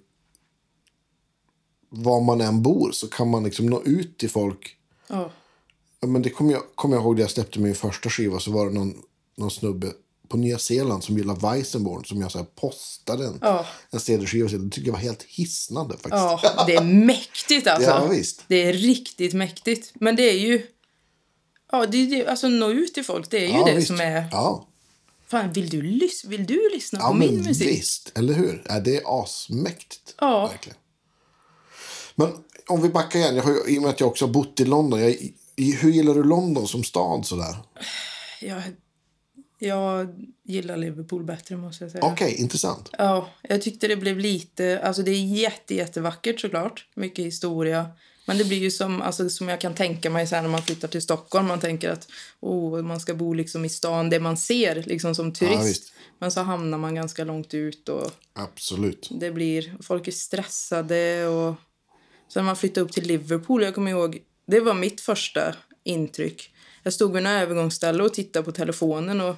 var man än bor så kan man liksom nå ut till folk Ja. Men det kommer jag, kommer jag ihåg när jag släppte min första skiva så var det någon, någon snubbe på Nya Zeeland som gillar Weissenborn som jag så här postade en, Ja. en CD-skiva till. Det tycker jag var helt hisnande faktiskt. ja, det är mäktigt alltså. Ja, visst. Det är riktigt mäktigt. Men det är ju... Ja, det det, alltså nå ut till folk, det är ju Ja, det visst. som är... Ja, Fan, vill du, lys- vill du lyssna ja på min musik? visst. Eller hur? Ja, det är asmäktigt. Ja. Verkligen. Men om vi backar igen. Jag har, ju- I och med att jag också har bott i London. Jag, i, hur gillar du London som stad? sådär? Jag, jag gillar Liverpool bättre, måste jag säga. Okej, intressant. Ja, jag tyckte det blev lite... Alltså det är jätte, jättevackert såklart. Mycket historia. Men det blir ju som, alltså, som jag kan tänka mig sen när man flyttar till Stockholm. Man tänker att oh, man ska bo liksom i stan, det man ser liksom som turist. visst. Men så hamnar man ganska långt ut och Absolut. det blir... Folk är stressade och... Så när man flyttade upp till Liverpool, jag kommer ihåg... Det var mitt första intryck. Jag stod vid en övergångsställe och tittade på telefonen och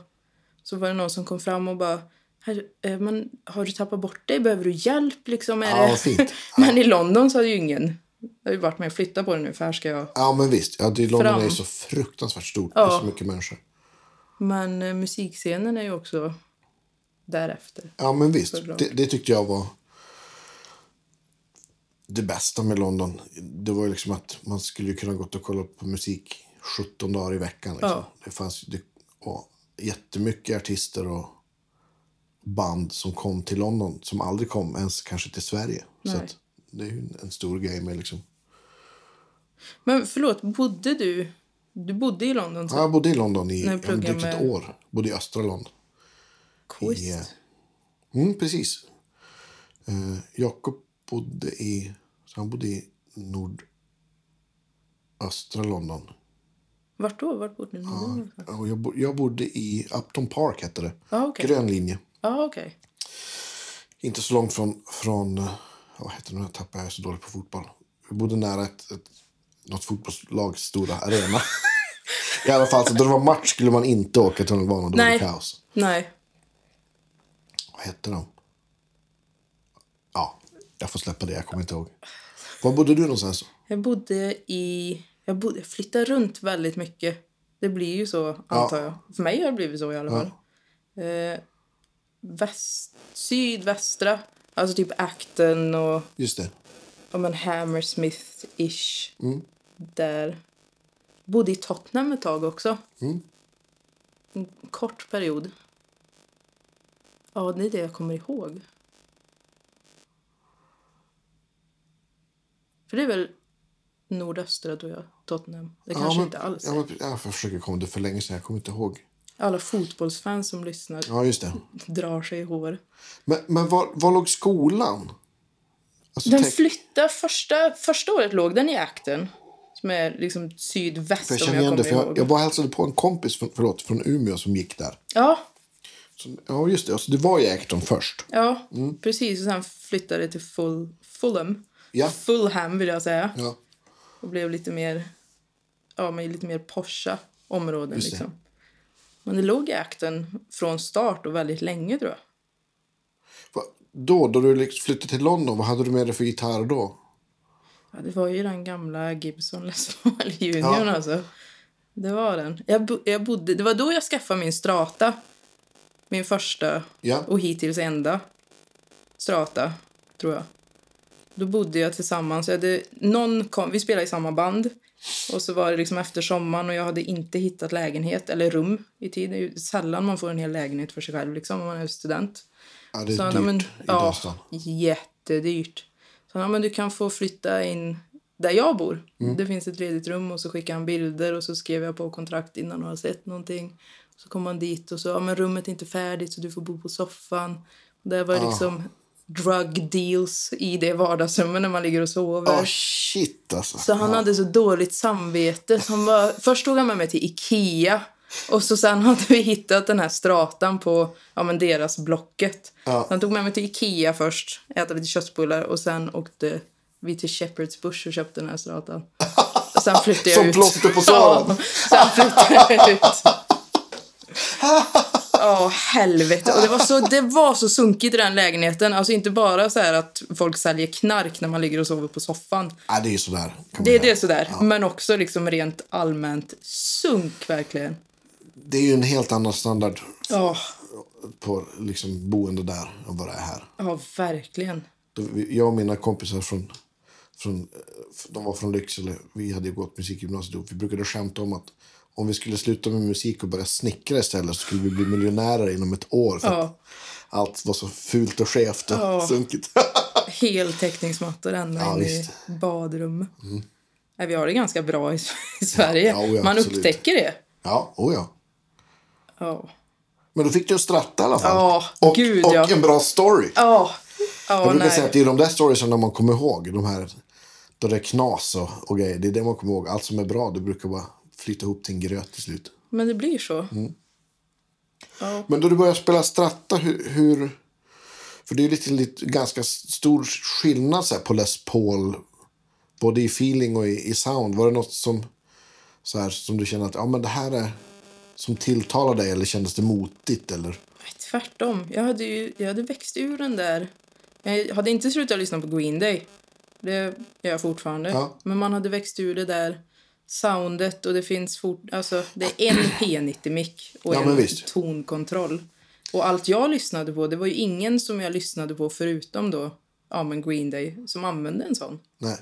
så var det någon som kom fram och bara "Herr, eh, men har du tappat bort dig? Behöver du hjälp? Liksom, är Ja, det... men i London så hade ju ingen... Jag har ju varit med och flyttat på det nu, för här ska jag... Ja, men visst. Ja, det, London Fram. är så fruktansvärt stort. Det är så mycket människor. Men eh, musikscenen är ju också därefter. Ja, men visst. Det, det tyckte jag var det bästa med London. Det var ju liksom att man skulle ju kunna gått och kolla på musik 17 dagar i veckan. Liksom. Ja. Det fanns ju det, och jättemycket artister och band som kom till London som aldrig kom ens kanske till Sverige. Så Nej. att det är ju en, stor grej med liksom. Men förlåt, bodde du... Du bodde i London? Så? Ja, jag bodde i London i drygt ett med- år. Bodde i östra London. Schysst. i, eh, Mm, precis. Uh, Jakob bodde i, så han bodde i nordöstra London. Vart då? Vart bodde ni? Och jag, bo, jag bodde i Upton Park, hette det. Ja, okej. Grön linje. Ja, okej. Inte så långt från... från eh, vad heter det nu? Jag tappar jag är så dålig på fotboll. Vi bodde nära ett, ett, något fotbollslags stora arena. I alla fall, så då det var match skulle man inte åka tunnelbanan. Då var det Nej. kaos. Nej. Vad hette de? Ja, jag får släppa det. Jag kommer inte ihåg. Var bodde du någonstans? Jag bodde i... Jag, bodde, jag flyttade runt väldigt mycket. Det blir ju så, antar jag. För mig har det blivit så i alla fall. Eh, väst, sydvästra, alltså typ Acton och Just det. ja, men Hammersmith-ish. Där. Bodde i Tottenham ett tag också. En kort period. Ja, det är det jag kommer ihåg. För det är väl nordöstra, tror jag, Tottenham. Det kanske men, inte alls ja, är. men, Jag försöker komma det för länge sedan. Jag kommer inte ihåg. Alla fotbollsfans som lyssnar Ja, just det. drar sig i hår. Men, men var, var låg skolan? Alltså, Den tänk- flyttade, första, första året låg den i Acton. Som är liksom sydväst för jag om jag kommer det. För jag, ihåg. jag bara hälsade på en kompis från, förlåt, från Umeå som gick där. Ja, Så, ja, just det. Alltså, det var i Acton först. ja precis. Och sen flyttade det till Full, Fulham. Ja. Fulham vill jag säga. Ja. Och blev lite mer, ja, men lite mer Porsche områden. Just det. Liksom. Men det låg i Acton från start och väldigt länge tror jag. Va, Då, då du liksom flyttade till London, vad hade du med dig för gitarr då? Ja, det var ju den gamla Gibson Les Paul Juniorn Ja. alltså. Det var den. Jag, bo, jag bodde, det var då jag skaffade min strata. Min första Ja. och hittills enda strata, tror jag. Då bodde jag tillsammans. Jag hade, någon kom, vi spelade i samma band. Och så var det liksom efter sommaren och jag hade inte hittat lägenhet eller rum i tid. Det är ju sällan man får en hel lägenhet för sig själv liksom, om man är student. Ja, det är Så, dyrt men, i ja, jättedyrt. Så ja, men du kan få flytta in där jag bor. Mm. Det finns ett ledigt rum och så skickade han bilder och så skrev jag på kontrakt innan han har sett någonting. Så kom han dit och så, ja men rummet är inte färdigt så du får bo på soffan. Det var Ah. liksom drug deals i det vardagsrummet när man ligger och sover. Ja, shit alltså. Så han hade så dåligt samvete. Så var, först tog han med mig till Ikea. Och så sen hade vi hittat den här stratan på ja, men deras Blocket. Ja. Så han tog med mig till Ikea först, äta lite köttbullar och sen åkte vi till Shepherd's Bush och köpte den här stratan. Och sen flyttade jag Som ut. plåster på såren. Ja, sen flyttade jag ut. Ja, helvete. Och det var, så, det var så sunkigt i den lägenheten. Alltså inte bara så här att folk säljer knark när man ligger och sover på soffan. Ja, det är sådär. man Det är det sådär. Men också liksom rent allmänt sunk verkligen. det är ju en helt annan standard Ja, på liksom, boende där än vad det är här. ja verkligen. Då vi- Jag och mina kompisar från, från, eh, de var från Lycksele. Vi hade gått musikgymnasiet ihop. Vi brukade skämta om att om vi skulle sluta med musik och börja snickra istället så skulle vi bli miljonärer inom ett år. För Ja. allt var så fult och skevt och Ja. sunkigt. Heltäckningsmattor ända Ja, in visst. i badrummet. Nej, vi har det ganska bra i, i Sverige. Ja, ja, Man absolut. upptäcker det. ja, oh ja. Ja. Men då fick du en stratta i alla fall. Ja, och, gud, och ja. en bra story. Ja, Jag brukar nej. säga att det är de där storiesen man kommer ihåg. De här, då det är knas och, och grejer. Det är det man kommer ihåg. Allt som är bra, det brukar bara flyta ihop till en gröt till slut. Men det blir så. Mm. Ja. Men då du började spela stratta, hur... hur för det är ju lite, lite ganska stor skillnad så på Les Paul. Både i feeling och i, i sound. Var det något som, så här, som du känner att ja, men det här är som tilltalar dig? Eller kändes det motigt? Eller? Tvärtom. Jag hade, ju, jag hade växt ur den där... Jag hade inte slutat lyssna på Green Day. Det gör jag fortfarande. Ja. Men man hade växt ur det där soundet och det finns fort, alltså det är en P90-mick och Ja, en tonkontroll. Och allt jag lyssnade på, det var ju ingen som jag lyssnade på förutom då, ja men Green Day, som använde en sån. Nej.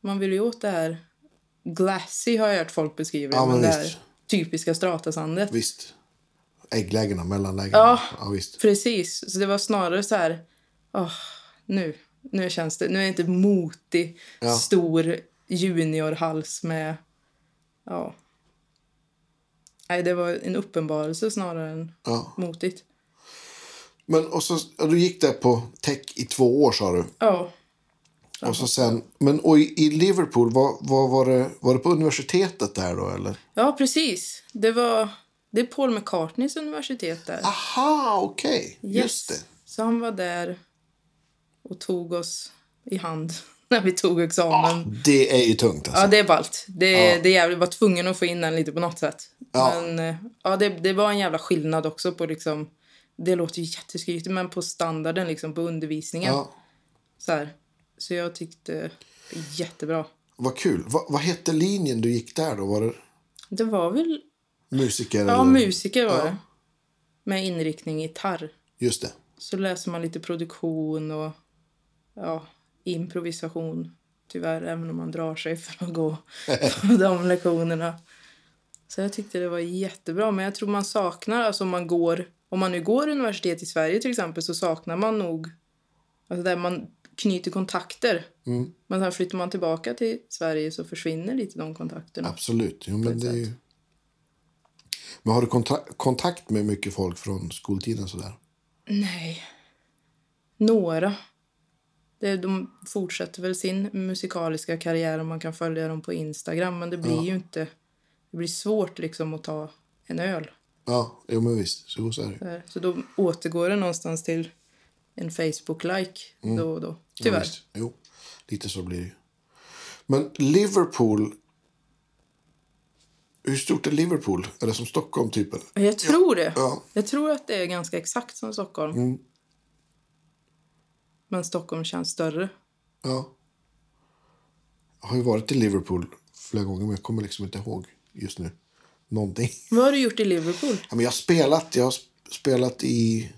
Man vill ju åt det här glassy har jag hört folk beskriva Ja, men men det här typiska stratasandet. Visst. Ägglägena, mellanlägena. Ja. ja visst. Precis, så det var snarare så här, åh, nu, nu känns det, nu är jag inte motig, Ja. stor juniorhals med, ja. Nej, det var en uppenbarelse snarare än Ja. motigt. Men och så, ja, du gick där på tech i två år sa du. Ja, Och så sen, men och i, i Liverpool, var, var, var, det, var det på universitetet där då eller? Ja, precis. Det var det är Paul McCartneys universitet där. Aha, okej. Yes. Just det. Så han var där och tog oss i hand när vi tog examen. Det är ju tungt alltså. Ja, det är ballt. Det, Ja. det är jävligt, var tvungen att få in den lite på något sätt. Ja. Men eh, ja, det, det var en jävla skillnad också på liksom... Det låter ju jätteskrytigt, men på standarden liksom på undervisningen. Ja. Så, här. så jag tyckte jättebra. Vad kul. Va, vad hette linjen du gick där då? Var det Det var väl... musiker? Ja, eller? musiker var Ja. det. Med inriktning gitarr. Just det. Så läser man lite produktion och ja, improvisation. Tyvärr, även om man drar sig för att gå på de lektionerna. Så jag tyckte det var jättebra. Men jag tror man saknar, alltså om man går, om man nu går universitet i Sverige till exempel, så saknar man nog, alltså där man knyter kontakter. Mm. Men sen flyttar man tillbaka till Sverige så försvinner lite de kontakterna. Absolut. Jo, men det är ju... Men har du kontakt med mycket folk från skoltiden sådär? Nej. Några. De fortsätter väl sin musikaliska karriär om man kan följa dem på Instagram. Men det blir ju inte... Det blir svårt liksom att ta en öl. Ja, jo men visst. Så, så är det. Så då återgår det någonstans till en Facebook-like då och då. Ja, Tyvärr. visst. Jo, lite så blir det ju. Men Liverpool... Hur stort är Liverpool? Det som Stockholm typ? eller? Jag tror det. Ja. Jag tror att det är ganska exakt som Stockholm. Mm. Men Stockholm känns större. Ja. Jag har ju varit i Liverpool flera gånger men jag kommer liksom inte ihåg just nu. Någonting. Vad har du gjort i Liverpool? Ja, men jag har spelat, jag har sp- spelat i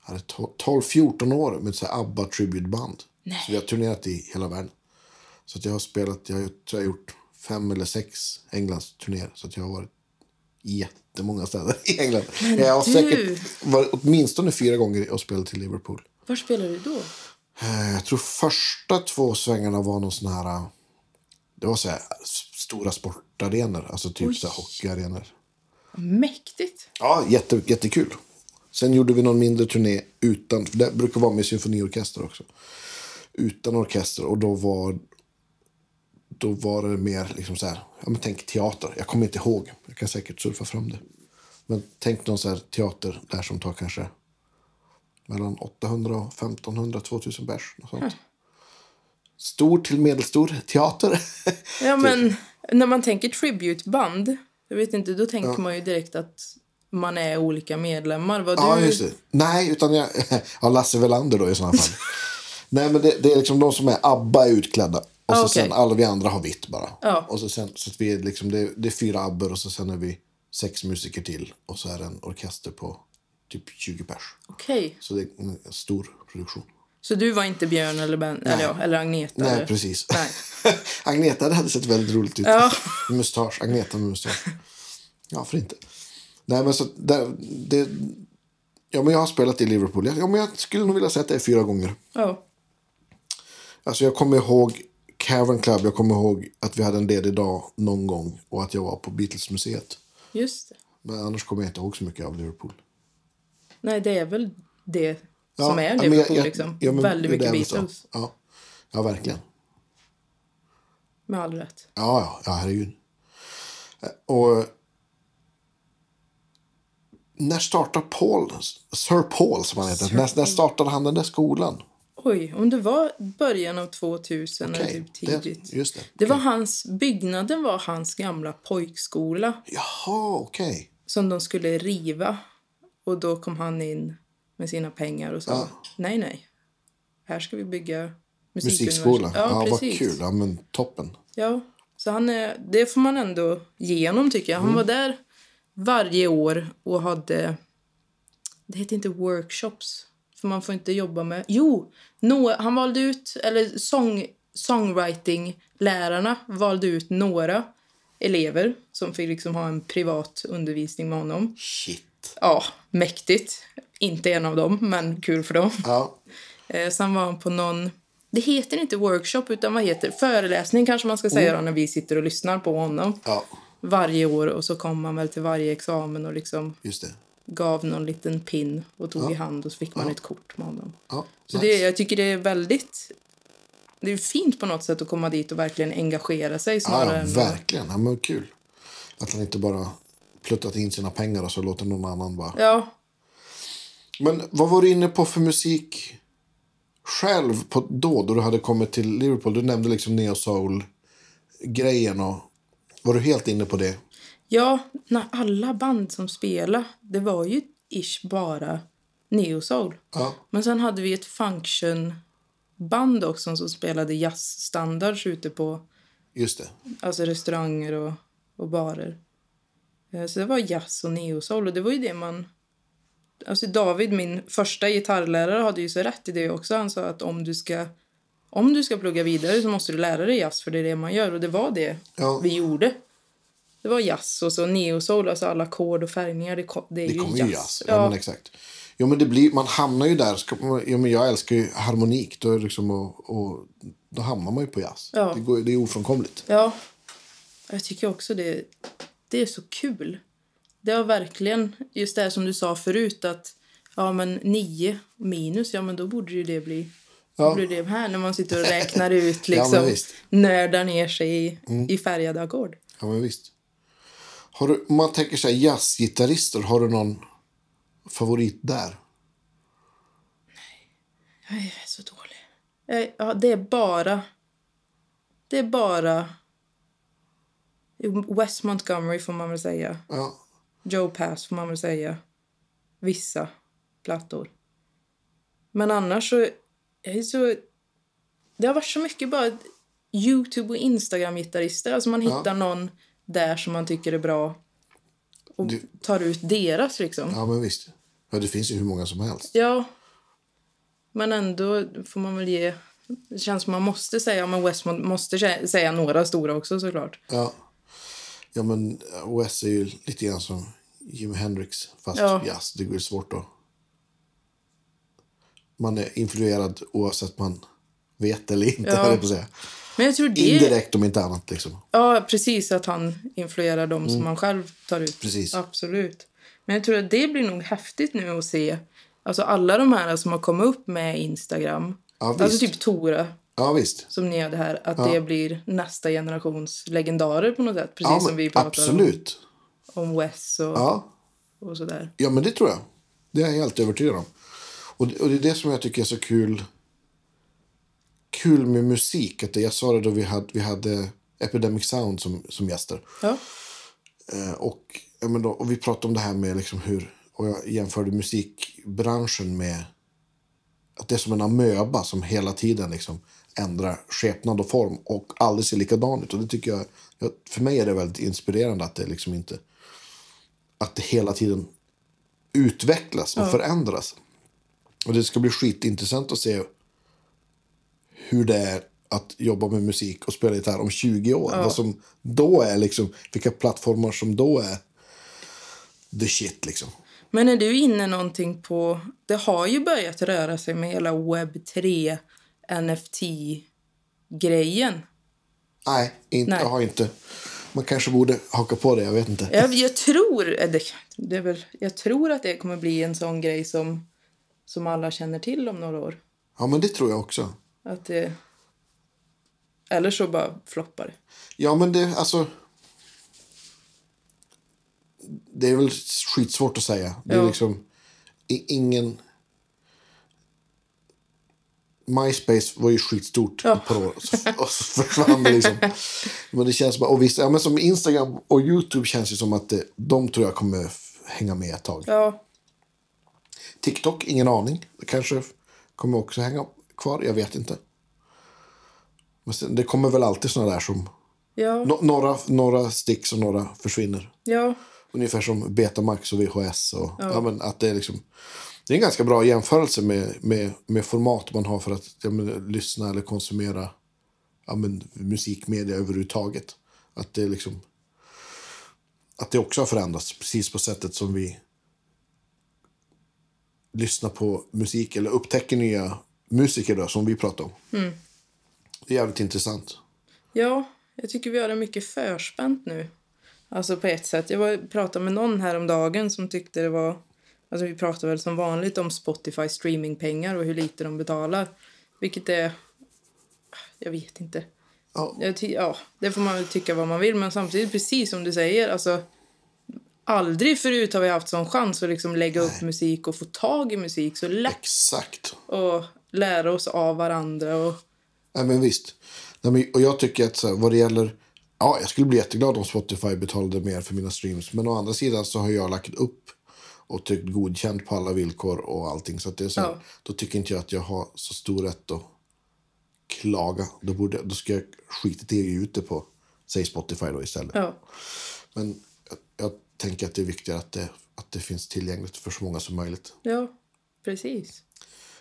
jag hade to- 12-14 år med ett så här ABBA tributeband. Nej. Så vi har turnerat i hela världen. Så att jag har spelat, jag har, tror jag har gjort fem eller sex Englands turnéer. Så att jag har varit i jättemånga städer i England. jag har du! säkert varit åtminstone fyra gånger och spelat i Liverpool. Var spelar du då? Eh, Jag tror första två svängarna var någon sån här... eh, Det var så här stora sportarenor, alltså typ Oj. så här hockeyarenor. Mäktigt. Ja, jätte, jättekul. Sen gjorde vi någon mindre turné utan, för det brukar vara med symfoniorkester också. Utan orkester och då var, då var det mer liksom så här, ja men tänk teater. Jag kommer inte ihåg, jag kan säkert surfa fram det. Men tänk någon så här teater där som tar kanske mellan 800 och 1500, 2000 bärs. sånt. Stor till medelstor teater. Ja, men när man tänker tributeband, jag vet inte, då tänker man ju direkt att man är olika medlemmar. Vad Ja, du... just det. Nej, utan jag... Ja, Lasse Welander då i sådana fall. Nej, men det, det är liksom de som är ABBA är utklädda. Och så Ah, okej. sen alla vi andra har vitt bara. Ja. Och så sen, så att vi är liksom, det, det är fyra abbor och så sen är vi sex musiker till. Och så är det en orkester på typ 20 pers. Okej. Så det är en stor produktion. Så du var inte Björn eller, ben, eller, ja, eller Agneta? Nej, eller? precis. Nej. Agneta, det hade sett väldigt roligt ut. Ja. Mustasch. Agneta med mustasch. Ja, för inte. Nej, men så där, det... Ja, men jag har spelat i Liverpool. Ja, men jag skulle nog vilja säga att det är fyra gånger. Ja. Alltså jag kommer ihåg Cavern Club. Jag kommer ihåg att vi hade en ledig dag någon gång. Och att jag var på Beatles-museet. Just det. Men annars kommer jag inte ihåg så mycket av Liverpool. Nej, det är väl det Ja, som är men jag- Liverpool. jag- liksom. ja, men Väldigt mycket. Beatles. Ja. ja, verkligen. Med all rätt. Ja, ja, ja herregud. Eh, Och... När startade Paul, Sir Paul som han heter, Sir när, när startade han den där skolan? Oj, om det var början av 2000 eller Okej, typ tidigt. det, det. Det var hans, byggnaden var hans gamla pojkskola Jaha, okej. som de skulle riva. Och då kom han in med sina pengar och sa Ja. nej, nej. Här ska vi bygga. Musikskola. Ja, vad precis. kul. Ja, men toppen. Ja, så han är, det får man ändå ge honom tycker jag. Han Mm. var där varje år och hade... Det heter inte workshops, för man får inte jobba med... Jo, no, han valde ut, eller song, songwriting-lärarna valde ut några elever som fick liksom ha en privat undervisning med honom. Shit. Ja, mäktigt. Inte en av dem, men kul för dem. Ja, Eh, sen var han på någon... Det heter inte workshop, utan vad heter Föreläsning kanske man ska säga då, när vi sitter och lyssnar på honom. ja, Varje år och så kom man väl till varje examen och liksom gav någon liten pin och tog i hand och så fick man ett kort med honom. Ja, Så nice. det, jag tycker det är väldigt det är fint på något sätt att komma dit och verkligen engagera sig Ja, snarare ja, verkligen. Ja, men kul. Att han inte bara pluttat in sina pengar och så låter någon annan bara... Ja, Men vad var du inne på för musik själv på, då, då du hade kommit till Liverpool? Du nämnde liksom neo soul-grejen och var du helt inne på det? ja, när alla band som spelade, det var ju ish bara neo-soul. Ja, Men sen hade vi ett function-band också som spelade jazzstandards ute på just det. alltså restauranger och, och barer. Eh, Så det var jazz och neo-soul och det var ju det man... Alltså David, min första gitarrlärare, hade ju så rätt i det också. Han sa att om du ska, om du ska plugga vidare så måste du lära dig jazz för det är det man gör. Och det var det Ja. vi gjorde. Det var jazz och så neo-soul, alltså alla ackord och färgningar, det, det är Det ju jazz. jazz. Ja, men exakt. Jo, men det blir, man hamnar ju där. Ja, men jag älskar ju harmonik. Då, liksom, och, och, då hamnar man ju på jazz. Ja. Det, går, det är ofrånkomligt. Ja, jag tycker också det, det är så kul. Det har verkligen, just det som du sa förut, att ja men nio minus, ja men då borde ju det bli Ja. då blir det här när man sitter och räknar ut Ja, liksom, visst. nördar ner sig i, i färgade ackord. Ja, men visst. Har du, om man tänker här, jazzgitarrister, har du någon favorit där? Jag är så dålig. Jag, ja, det är bara, det är bara Wes Montgomery får man väl säga. Ja, Joe Pass får man väl säga. Vissa plattor. Men annars så... Så det har varit så mycket bara Youtube och Instagram-gitarrister. Alltså man Ja. hittar någon där som man tycker är bra och Du- tar ut deras liksom. ja men visst. Ja, det finns ju hur många som helst. Ja. Men ändå får man väl ge... Det känns som man måste säga, men Westmont måste säga några stora också såklart. Ja. Ja, men Wes är ju lite grann som Jimi Hendrix, fast Ja. jazz. Det går svårt att... Man är influerad oavsett man vet eller inte, Ja. på säga. Men jag tror det... Indirekt om inte annat liksom. Ja, precis. Att han influerar dem som han själv tar ut. Mm. Precis. Absolut. Men jag tror att det blir nog häftigt nu att se. Alltså alla de här som har kommit upp med Instagram. Ja, alltså typ Tora Ja, visst. som ni hade här. Att det blir nästa generations legendarer på något sätt. Precis Ja, som men vi pratar absolut. om, om Wes och, Ja. och sådär. Ja, men det tror jag. Det är jag helt övertygad om. Och det, och det är det som jag tycker är så kul. Kul med musik. Att det, jag sa det då vi hade, vi hade Epidemic Sound som, som gäster. Ja. Eh, och, ja, men då, och vi pratade om det här med liksom hur... Och jag jämförde musikbranschen med... Att det är som en amöba som hela tiden liksom ändrar skepnad och form och aldrig ser likadan ut. Och det tycker jag... för mig är det väldigt inspirerande att det liksom inte... Att det hela tiden utvecklas och förändras. Och det ska bli skitintressant att se hur det är att jobba med musik och spela gitarr om 20 år. Vad som då är liksom, vilka plattformar som då är the shit liksom. Men är du inne någonting på... Det har ju börjat röra sig med hela webb 3 NFT-grejen. Nej, inte, Nej. jag har inte. Man kanske borde haka på det, jag vet inte. Jag, jag tror eh, det, det är väl, jag tror att det kommer bli en sån grej som, som alla känner till om några år. Ja, men det tror jag också. Att det, eller så bara floppar det. Ja, men det, alltså... Det är väl skitsvårt att säga. Det är Ja. liksom ingen... MySpace var ju skitstort Ja. par år. Och så, och så försvann det liksom. Men det känns som... Och visst, ja, men som Instagram och YouTube känns ju som att det, de tror jag kommer hänga med ett tag. Ja, TikTok, ingen aning. Det kanske kommer också hänga kvar. Jag vet inte. Men sen, det kommer väl alltid såna där som... ja, No, några, några sticks och några försvinner. ja, Ungefär som Betamax och VHS. Och, ja. men att det, är liksom, det är en ganska bra jämförelse med, med, med format man har för att ja, men, lyssna eller konsumera ja, men, musikmedia överhuvudtaget. Att det, liksom, att det också har förändrats precis på sättet som vi lyssnar på musik eller upptäcker nya musiker då, som vi pratar om. Det är jävligt intressant. ja. Jag tycker vi har det mycket förspänt nu. Alltså på ett sätt. Jag var, pratade med någon här om dagen som tyckte det var... Alltså vi pratar väl som vanligt om Spotify streamingpengar och hur lite de betalar. Vilket är jag vet inte. Ja, ja, det får man väl tycka vad man vill, men samtidigt precis som du säger, alltså aldrig förut har vi haft sån chans att liksom lägga upp musik och få tag i musik så lätt exakt. och lära oss av varandra och Ja, men visst. Nej, men, och jag tycker att så här, vad det gäller... Ja, jag skulle bli jätteglad om Spotify betalade mer för mina streams. Men å andra sidan så har jag lagt upp och tyckt godkänt på alla villkor och allting. Så att det är så här, Ja. Då tycker inte jag att jag har så stor rätt att klaga. Då, borde, då ska jag skita i ut det på, säg Spotify då istället. ja, Men jag, jag tänker att det är viktigare att det, att det finns tillgängligt för så många som möjligt. ja, precis.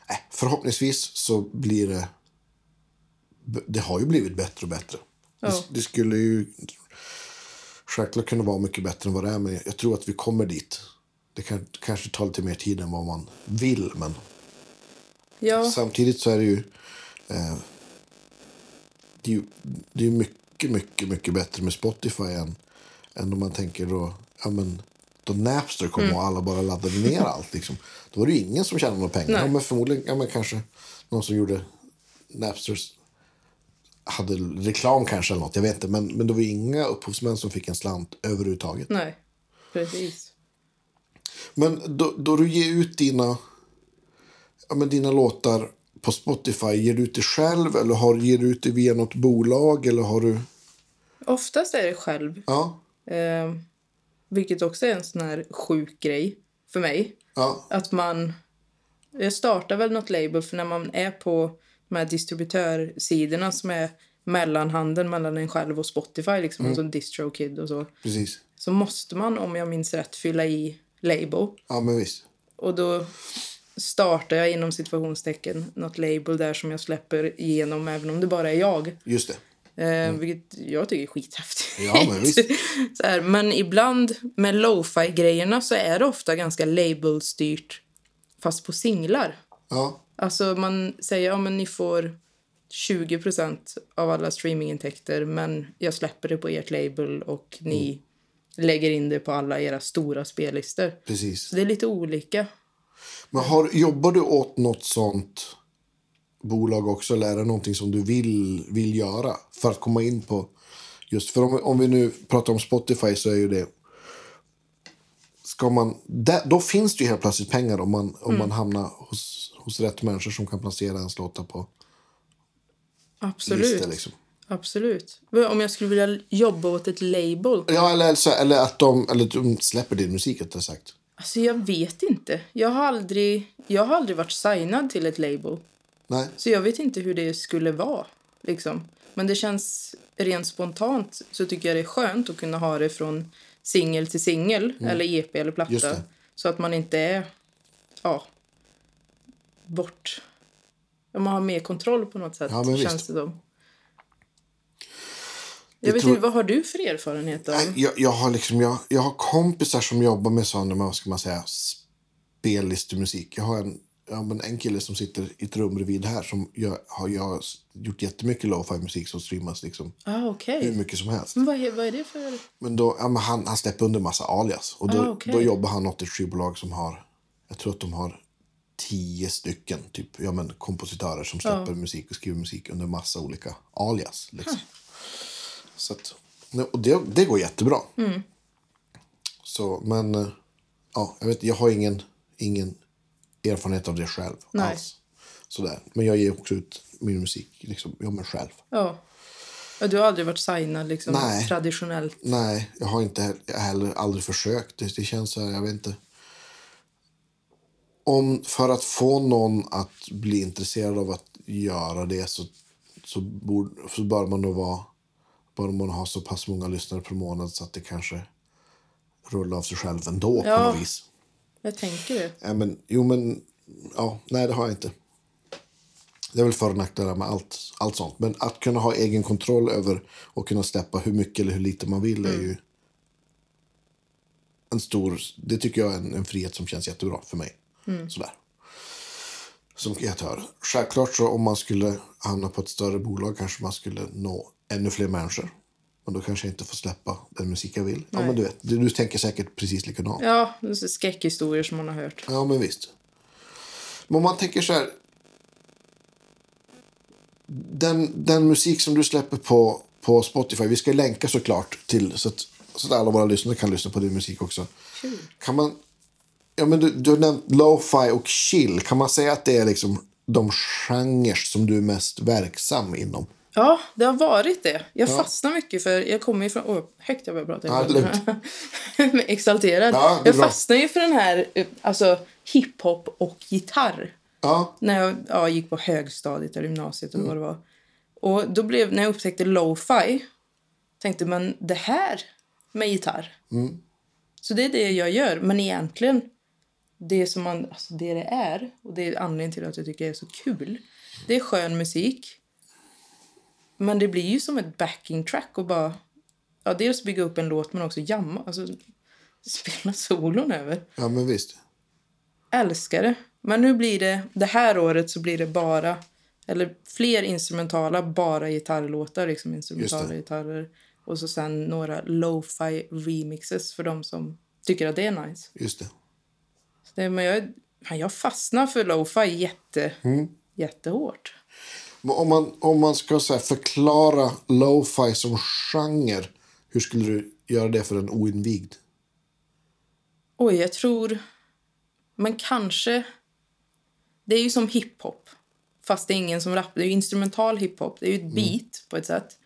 Äh, förhoppningsvis så blir det... Det har ju blivit bättre och bättre. Ja. Det, det skulle ju självklart kunna vara mycket bättre än vad det är. Men jag tror att vi kommer dit. Det kan, kanske tar lite mer tid än vad man vill. Men Ja, samtidigt så är det ju... Eh, det är ju det är mycket, mycket, mycket bättre med Spotify än, än om man tänker då... Ja, men, då Napster kom Mm. och alla bara laddade ner allt. Liksom. Då var det ju ingen som tjänade några pengar. Ja, men förmodligen ja, men kanske någon som gjorde Napsters hade reklam kanske eller något. Jag vet inte. Men, men det var inga upphovsmän som fick en slant överhuvudtaget. nej, precis. Men då, då du ger ut dina, ja, men dina låtar på Spotify, ger du ut det själv eller har, ger du ut det via något bolag? Eller har du... Oftast är det själv, Ja, eh, vilket också är en sån här sjuk grej för mig. ja, Att man... Jag startar väl något label för när man är på de här distributörsidorna som är mellanhanden mellan en själv och Spotify, liksom Mm. en sån DistroKid och så. precis. Så måste man, om jag minns rätt, fylla i label. Ja, men visst. Och då startar jag inom situationstecken något label där som jag släpper igenom även om det bara är jag. Just det. Eh, Vilket jag tycker är skithäftigt. Ja, men visst. så här, men ibland med lo-fi-grejerna så är det ofta ganska labelstyrt fast på singlar. Ja, Alltså man säger ja men ni får 20% av alla streamingintäkter men jag släpper det på ert label och ni lägger in det på alla era stora spellistor. precis. Så det är lite olika. Men har, jobbar du åt något sånt bolag också? Eller är det någonting som du vill, vill göra för att komma in på... Just för om, om vi nu pratar om Spotify så är ju det... Ska man, där, då finns det ju helt plötsligt pengar om man, om man hamnar hos, hos rätt människor som kan placera ens låtar på Absolut. listor. Liksom. Absolut. Om jag skulle vilja jobba åt ett label? Ja, eller, så, eller att de, eller att de släpper din musik, rättare sagt. Alltså jag vet inte. Jag har aldrig, jag har aldrig varit signad till ett label. Nej, Så jag vet inte hur det skulle vara. Liksom. Men det känns rent spontant så tycker jag det är skönt att kunna ha det från singel till singel eller EP eller Mm. Platta. Så att man inte är ja, bort. Man har mer kontroll på något sätt Ja, känns visst. det som. Jag Jag vet tror- inte, vad har du för erfarenhet av? jag, jag, har liksom, jag, jag har kompisar som jobbar med sån, vad ska man säga, spellistemusik. Jag har en, ja, men en kille som sitter i ett rum bredvid här som gör, har jag gjort jättemycket lo-fi musik som streamas liksom Ah, okej. hur mycket som helst. Men vad är, vad är det för... Men då, ja, men han, han släpper under massa alias. Och då, Ah, okej. då jobbar han åt ett skivbolag som har, jag tror att de har tio stycken typ, ja, men kompositörer som släpper musik och skriver musik under massa olika alias. Liksom. Så att, och det, det går jättebra. Mm. Så, men eh, ja, jag, vet, jag har ingen, ingen erfarenhet av det själv Nej. alls. Sådär. Men jag ger också ut min musik, liksom, jag mig själv. Ja. Du har aldrig varit signad liksom, Nej. traditionellt? Nej, jag har inte he- heller aldrig försökt. Det, det känns så här, jag vet inte. Om, för att få någon att bli intresserad av att göra det så, så, borde, så bör man då vara bör man ha så pass många lyssnare per månad så att det kanske rullar av sig själv ändå på Ja. något vis. Jag tänker det. Ja, men, jo, men ja, nej, det har jag inte. Det är väl för och nackdelar med allt, allt sånt. Men att kunna ha egen kontroll över och kunna släppa hur mycket eller hur lite man vill är ju en stor... Det tycker jag är en, en frihet som känns jättebra för mig. Sådär. Som kreatör. Självklart så om man skulle hamna på ett större bolag kanske man skulle nå ännu fler människor. Men då kanske jag inte får släppa den musik jag vill. Ja, men du, vet, du, du tänker säkert precis likadant. Ja, det är så skräckhistorier som man har hört. Ja, men visst. Men om man tänker så här. den, den musik som du släpper på, på Spotify, vi ska länka såklart till så att, så att alla våra lyssnare kan lyssna på din musik också. Kan man, ja, men du, du har nämnt lo-fi och chill. Kan man säga att det är liksom de genrer som du är mest verksam inom? Ja, det har varit det. Jag fastnar mycket för jag kommer ifrån... Åh, högt jag börjar prata. Ja. Exalterad. Ja, jag bra. fastnar ju för den här eh, alltså, hiphop och gitarr. Ja, När jag ja, gick på högstadiet eller gymnasiet eller vad det var. Och då blev, när jag upptäckte lo-fi, tänkte man det här med gitarr. Så det är det jag gör. Men egentligen, det som man, alltså det det är, och det är anledningen till att jag tycker det är så kul, det är skön musik. Men det blir ju som ett backing track och bara, ja dels bygga upp en låt men också jamma, alltså spela solon över ja men visst. älskar det. Men nu blir det, det här året så blir det bara, eller fler instrumentala, bara gitarrlåtar, liksom instrumentala gitarrer. Och så sen några lo-fi remixes för de som tycker att det är nice. Just det. Det men jag, jag fastnar för lo-fi jätte, jättehårt. Om man, om man ska så förklara lo-fi som genre, hur skulle du göra det för en oinvigd? Oj, jag tror... Men kanske... Det är ju som hiphop. Fast det är ingen som rappar. Det är ju instrumental hiphop. Det är ju ett beat på ett sätt.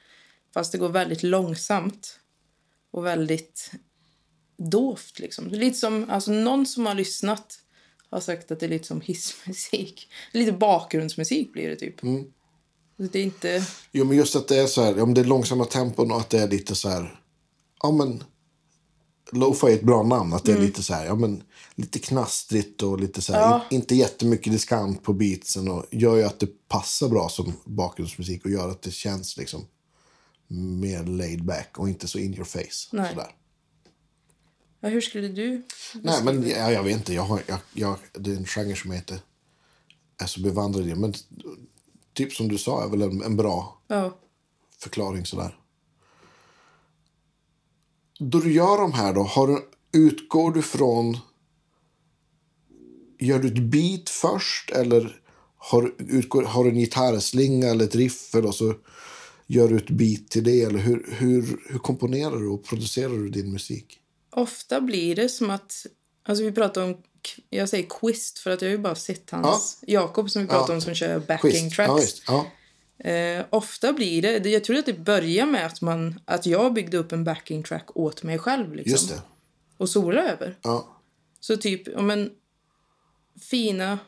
Fast det går väldigt långsamt. Och väldigt dovt liksom. Lite som... Alltså någon som har lyssnat har sagt att det är lite som hissmusik. Lite bakgrundsmusik blir det typ. Det är inte... Jo, men just att det är så här, om det är långsamma tempon och att det är lite så här, ja men, lo-fi är ett bra namn, att det är lite så här, ja men, lite knastrigt och lite så här, Ja. in, inte jättemycket diskant på beatsen och gör ju att det passar bra som bakgrundsmusik och gör att det känns liksom mer laid back och inte så in your face. Nej. Sådär. Ja, hur skulle du... Nej, men jag, jag vet inte. Jag har, jag, jag, det är en genre som jag inte är så bevandrad i. Men typ som du sa är väl en, en bra Ja. förklaring sådär. Då du gör de här då, har du, utgår du från... Gör du ett beat först eller har, utgår, har du en gitarrslinga eller ett riff och så gör du ett beat till det? Eller hur, hur, hur komponerar du och producerar du din musik? Ofta blir det som att... Alltså vi pratar om... Jag säger Quist för att jag har ju bara sett hans... Jakob som vi pratar Ja. om som kör backing Schysst. tracks. Ja. Ja. Eh, ofta blir det. Jag tror att det börjar med att, man, att jag byggde upp en backing track åt mig själv. Liksom, Just det. Och sola över. Ja. Så typ, ja men... Fina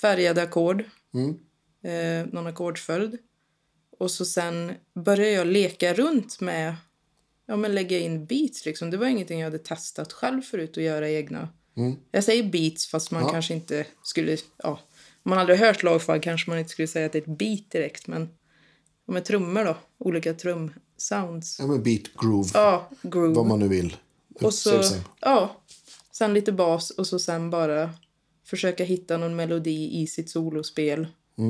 färgade ackord. Mm. Eh, någon ackordsföljd. Och så sen började jag leka runt med... Ja men lägga in beats liksom. Det var ingenting jag hade testat själv förut att göra egna. Jag säger beats fast man Mm. Ja. kanske inte skulle... Ja, om man aldrig hört lagfall kanske man inte skulle säga att det är ett beat direkt. Men med trummor då. Olika trumsounds. ja, men beat, groove, Ja, groove. vad man nu vill. Och så, ja, sen lite bas och så sen bara försöka hitta någon melodi i sitt solospel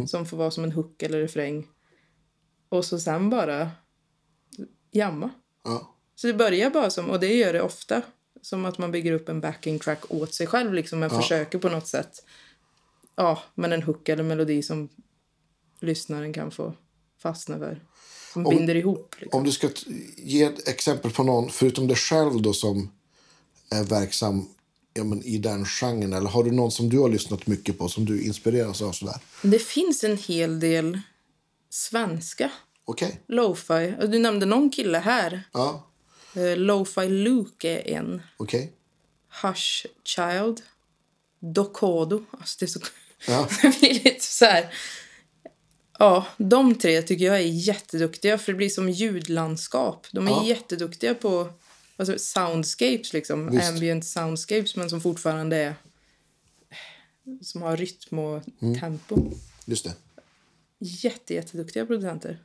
som får vara som en hook eller refräng. Och så sen bara jamma. Ja. Så det börjar bara som, och det gör det ofta, som att man bygger upp en backing track åt sig själv liksom, men försöker på något sätt, ja, men en hook eller melodi som lyssnaren kan få fastna för. Som binder ihop. Liksom. Om du ska ge ett exempel på någon, förutom dig själv då som är verksam ja, men i den genren. Eller har du någon som du har lyssnat mycket på som du inspireras av sådär? Det finns en hel del svenska Okej. Lo-fi. Du nämnde någon kille här. Ja, Uh, Lo-fi Luke är en. okej. Hush Child. Dokodo. Alltså det är så... Ja. det blir lite så här... Ja, de tre tycker jag är jätteduktiga för det blir som ljudlandskap. De är Ja. jätteduktiga på alltså, soundscapes, liksom. Visst. Ambient soundscapes, men som fortfarande är... Som har rytm och Mm. tempo. Just det. Jätte, jätteduktiga producenter.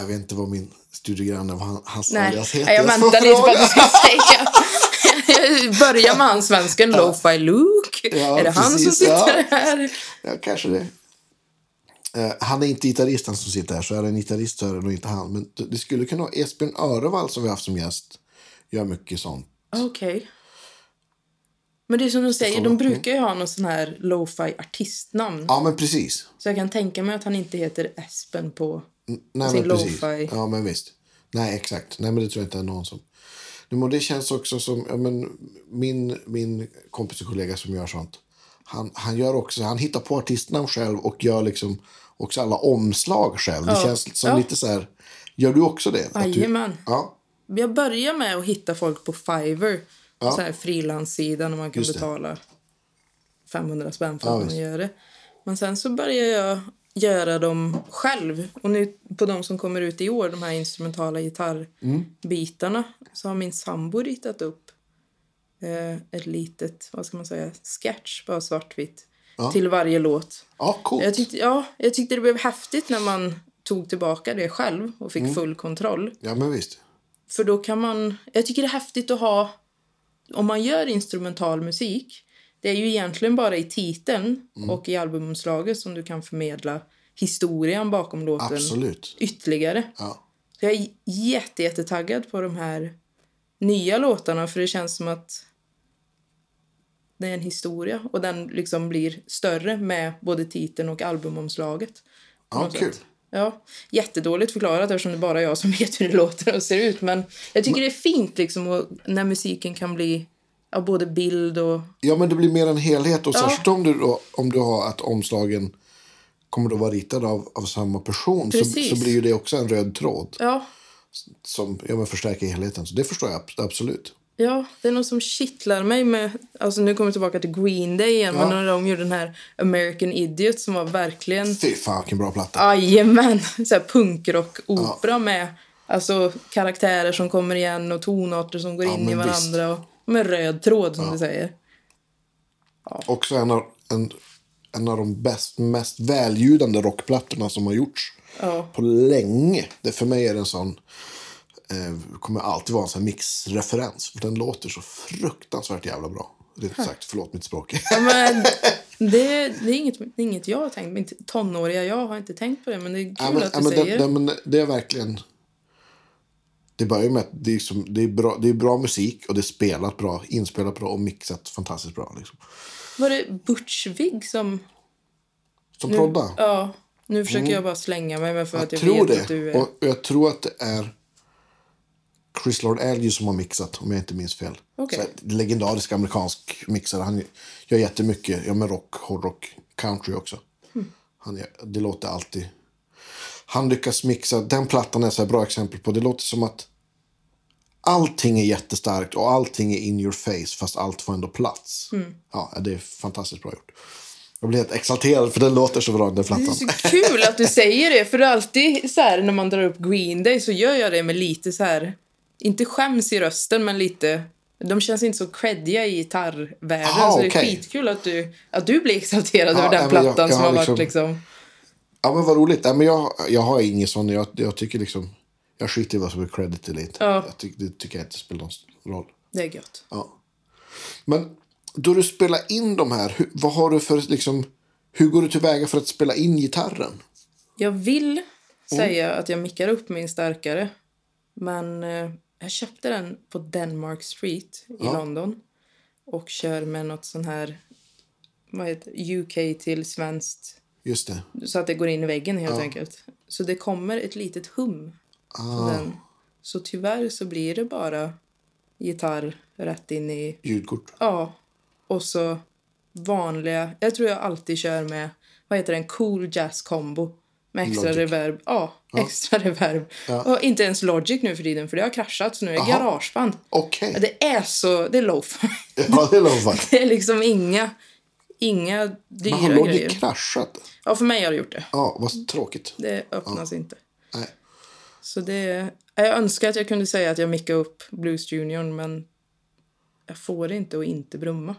Jag vet inte vad min studiegranne, vad han, hans Nej, alias heter. Jag väntade lite på att du skulle säga. Börja med han svensken, Lo-Fi Luke. Ja, är det han som precis, sitter ja. här? Ja, kanske det. Eh, han är inte gitarristen som sitter här, så är det en gitarrist så är det nog inte han. Men det- skulle kunna vara Esbjörn Örevall som vi har haft som gäst. Gör mycket sånt. Okej. Men det är som de säger, de du? brukar ju ha någon sån här lo-fi artistnamn. Ja, men precis. Så jag kan tänka mig att han inte heter Espen på... Nej, Sin lo-fi. Ja, men visst. Nej, exakt. Nej, men det tror jag inte är någon som... Men det känns också som... Ja, men min, min kompis och kollega som gör sånt. Han, han gör också... Han hittar på artistnamn själv och gör liksom också alla omslag själv. Det Ja. känns som Ja. lite så här... Gör du också det? Jajamän. ja, Jag börjar med att hitta folk på Fiverr. Ja. Så här frilanssida när man kan det. betala 500 spänn för att man gör det. Men sen så börjar jag göra dem själv. Och nu på de som kommer ut i år, de här instrumentala gitarrbitarna, så har min sambo ritat upp eh, ett litet, vad ska man säga, sketch, bara svartvitt, Ja. till varje låt. ja coolt. Jag tyckte, ja, jag tyckte det blev häftigt när man tog tillbaka det själv och Mm. fick full kontroll. Ja, men visst. För då kan man... Jag tycker det är häftigt att ha... Om man gör instrumental musik, det är ju egentligen bara i titeln Mm. och i albumomslaget som du kan förmedla historien bakom låten Absolut. ytterligare. Ja. Jag är jätte, jättetaggad på de här nya låtarna för det känns som att det är en historia och den liksom blir större med både titeln och albumomslaget. Ja, kul. sätt. Ja, jättedåligt förklarat eftersom det bara är jag som vet hur det låter och ser ut. Men jag tycker det är fint liksom när musiken kan bli ja, både bild och... Ja, men det blir mer en helhet. Och Ja. särskilt om du, då, om du har att omslagen kommer att vara ritade av, av samma person så, Precis. så blir ju det också en röd tråd Ja, som ja, men förstärker helheten. Så det förstår jag ab- absolut. ja, det är något som kittlar mig med... Alltså nu kommer jag tillbaka till Green Day igen, Ja. men när de gjorde den här American Idiot som var verkligen... Fy fan vilken bra platta. Jajamän! Så här punkrock-opera med alltså, karaktärer som kommer igen och tonarter som går Ja, in i varandra. Och med röd tråd, som du säger. Också en av, en, en av de bäst, mest väljudande rockplattorna som har gjorts Ja. på länge. Det för mig är en sån... Eh, kommer alltid vara en sån mixreferens. För den låter så fruktansvärt jävla bra. Rent sagt, förlåt mitt språk. Ja, men det, det, är inget, det är inget jag har tänkt. Mitt tonåriga jag har inte tänkt på det, men det är kul Ja, men, att du ja, säger det. det, men det är verkligen... Det börjar med att det är, som, det, är bra, det är bra musik och det är spelat bra, inspelat bra och mixat fantastiskt bra. Liksom. Var det Butch Vig som... Som prodda. Ja, nu försöker jag bara slänga mig med för Jag att jag tror vet det. att du är... Och jag tror att det är Chris Lord Alge som har mixat, om jag inte minns fel. Okej. Så legendarisk amerikansk mixare. Han gör jättemycket ja, med rock, hårdrock, country också. Hmm. Han gör, det låter alltid... Han lyckas mixa. Den plattan är så bra exempel på. Det låter som att allting är jättestarkt och allting är in your face fast allt får ändå plats. Hmm. Ja, det är fantastiskt bra gjort. Jag blir helt exalterad för den låter så bra den Det plattan. är så kul att du säger det, för det är alltid så här när man drar upp Green Day så gör jag det med lite så här, inte skäms i rösten, men lite, de känns inte så creddiga i gitarrvärlden. Aha, så det är skitkul att du, att du blir exalterad Ja, över den men jag- plattan jag som har har varit liksom- liksom... Ja, men vad roligt. Nej, men jag, jag har ingen sån. Jag, jag tycker liksom... Jag skiter i vad som är credit eller inte. Ja. Jag tycker, det tycker jag inte spelar någon roll. Det är gött. Ja. Men då du spelar in de här, hur, vad har du för liksom... Hur går du tillväga för att spela in gitarren? Jag vill Mm. säga att jag mickar upp min starkare. Men eh, jag köpte den på Denmark Street i Ja. London. Och kör med något sån här, vad heter UK till svenskt. Just det. Så att det går in i väggen helt enkelt. Så det kommer ett litet hum Ah, den. Så tyvärr så blir det bara gitarr rätt in i, ljudkort. ja. Och så vanliga, jag tror jag alltid kör med, vad heter det, en cool jazz combo. Med extra Logic. reverb. Ja, extra reverb. Ja. Och inte ens Logic nu för tiden för det har kraschat så nu Aha. garageband. Ja, Det är så, det är lo-fi. Ja, det är lovat. Det är liksom inga, inga dyra Men har Logic grejer. kraschat? Ja, för mig har det gjort det. Ja, vad tråkigt. Det öppnas inte. Nej. Så det... Jag önskar att jag kunde säga att jag mickar upp Blues Junior, men jag får det inte att inte brumma.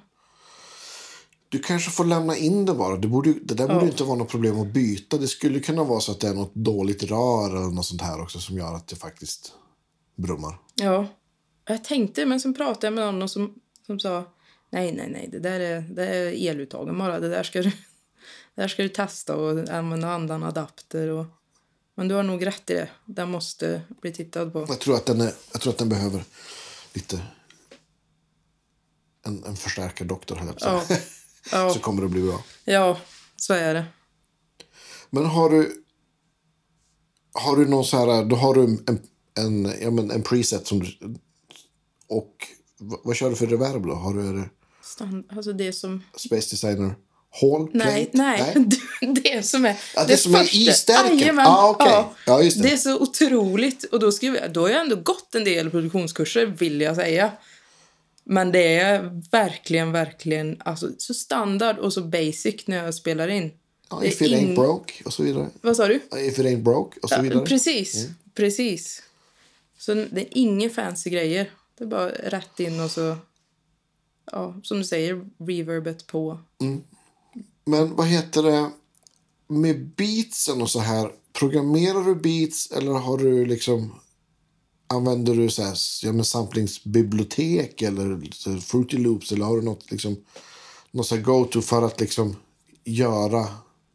Du kanske får lämna in det bara. Det, borde, ju- det där borde ju inte vara något problem att byta. Det skulle kunna vara så att det är något dåligt rör eller något sånt här också som gör att det faktiskt brummar. Ja, jag tänkte, men sen pratade jag med någon som, som sa nej, nej, nej, det där är, det är eluttagen bara. Det där ska du, där ska du testa och använda annan adapter. Och, men du har nog rätt i det. Den måste bli tittad på. Jag tror att den, är, jag tror att den behöver lite... En en, en förstärkardoktor, höll Ja. Ja, Så kommer det bli bra. ja, så är det. Men har du... Har du någon så här... Då har du en, en, ja, men en preset som du... Och vad, vad kör du för reverb då? Har du är det Stand, alltså det som... Space Designer Hall? Nej, Plate? nej. Det som är... Ja, det som är i stärken. Ah, okej. Ja, just det. det är så otroligt. Och då, skriver jag, då har jag ändå gått en del produktionskurser, vill jag säga. Men det är verkligen, verkligen alltså, så standard och så basic när jag spelar in. Ja, Det if it ain't broke och så vidare. Vad sa du? Ja, If it ain't broke och så Ja, vidare. precis, precis. Så det är inga fancy grejer. Det är bara rätt in och så... Ja, som du säger, reverbet på. Men vad heter det med beatsen och så här? Programmerar du beats eller har du liksom använder du så här, ja, men samplingsbibliotek eller Fruity Loops eller har du något liksom något go-to för att liksom göra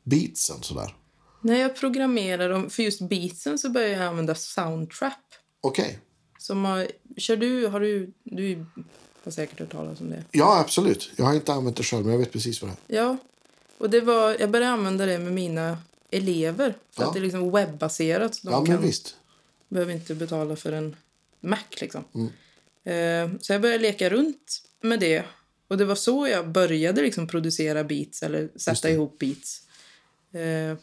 beatsen så där? När jag programmerar dem, för just beatsen så börjar jag använda Soundtrap. Okej. Som har, kör du, har du, du har säkert hört talas om det. Ja, absolut. Jag har inte använt det själv, men jag vet precis vad det är. Ja, och det var, jag började använda det med mina elever. För Ja. att det är liksom webbaserat. Så de Ja, men kan, visst. behöver inte betala för en Mac liksom. Mm. Eh, så jag började leka runt med det. Och det var så jag började liksom producera beats eller sätta ihop beats. Eh,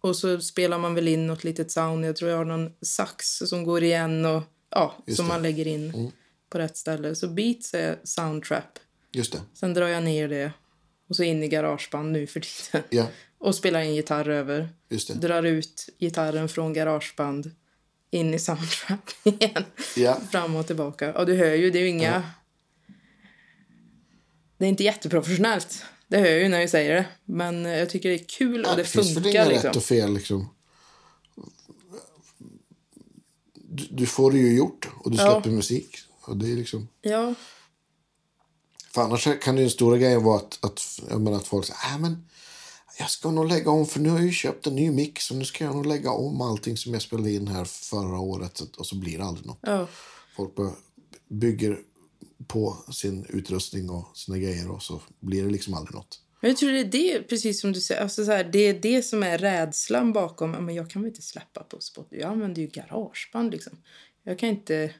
och så spelar man väl in något litet sound. Jag tror jag har någon sax som går igen och ja, Just som det. Mm. man lägger in på rätt ställe. Så beats är soundtrap. Just det. Sen drar jag ner det och så in i garageband nu för tiden. Ja, Och spelar in gitarr över. just det. Drar ut gitarren från garageband in i soundtrap igen. Ja. Fram och tillbaka. Och du hör ju, det är ju inga... Det är inte jätteprofessionellt. Det hör jag ju när jag säger det. Men eh, jag tycker det är kul och Ja, det finns väl funkar inga liksom. rätt och fel liksom. Du, du får det ju gjort och du Ja. släpper musik. Och det är liksom... Ja, För annars kan den stora grejen vara att, att, jag menar, att folk säger äh, men jag ska nog lägga om för nu har jag ju köpt en ny mix och nu ska jag nog lägga om allting som jag spelade in här förra året så- och så blir det aldrig något. ja. Folk bygger på sin utrustning och sina grejer och så blir det liksom aldrig något. Men jag tror det är det, precis som du säger, alltså så här, det är det som är rädslan bakom, men jag kan väl inte släppa på Spotify, jag använder ju garageband liksom. Jag kan inte,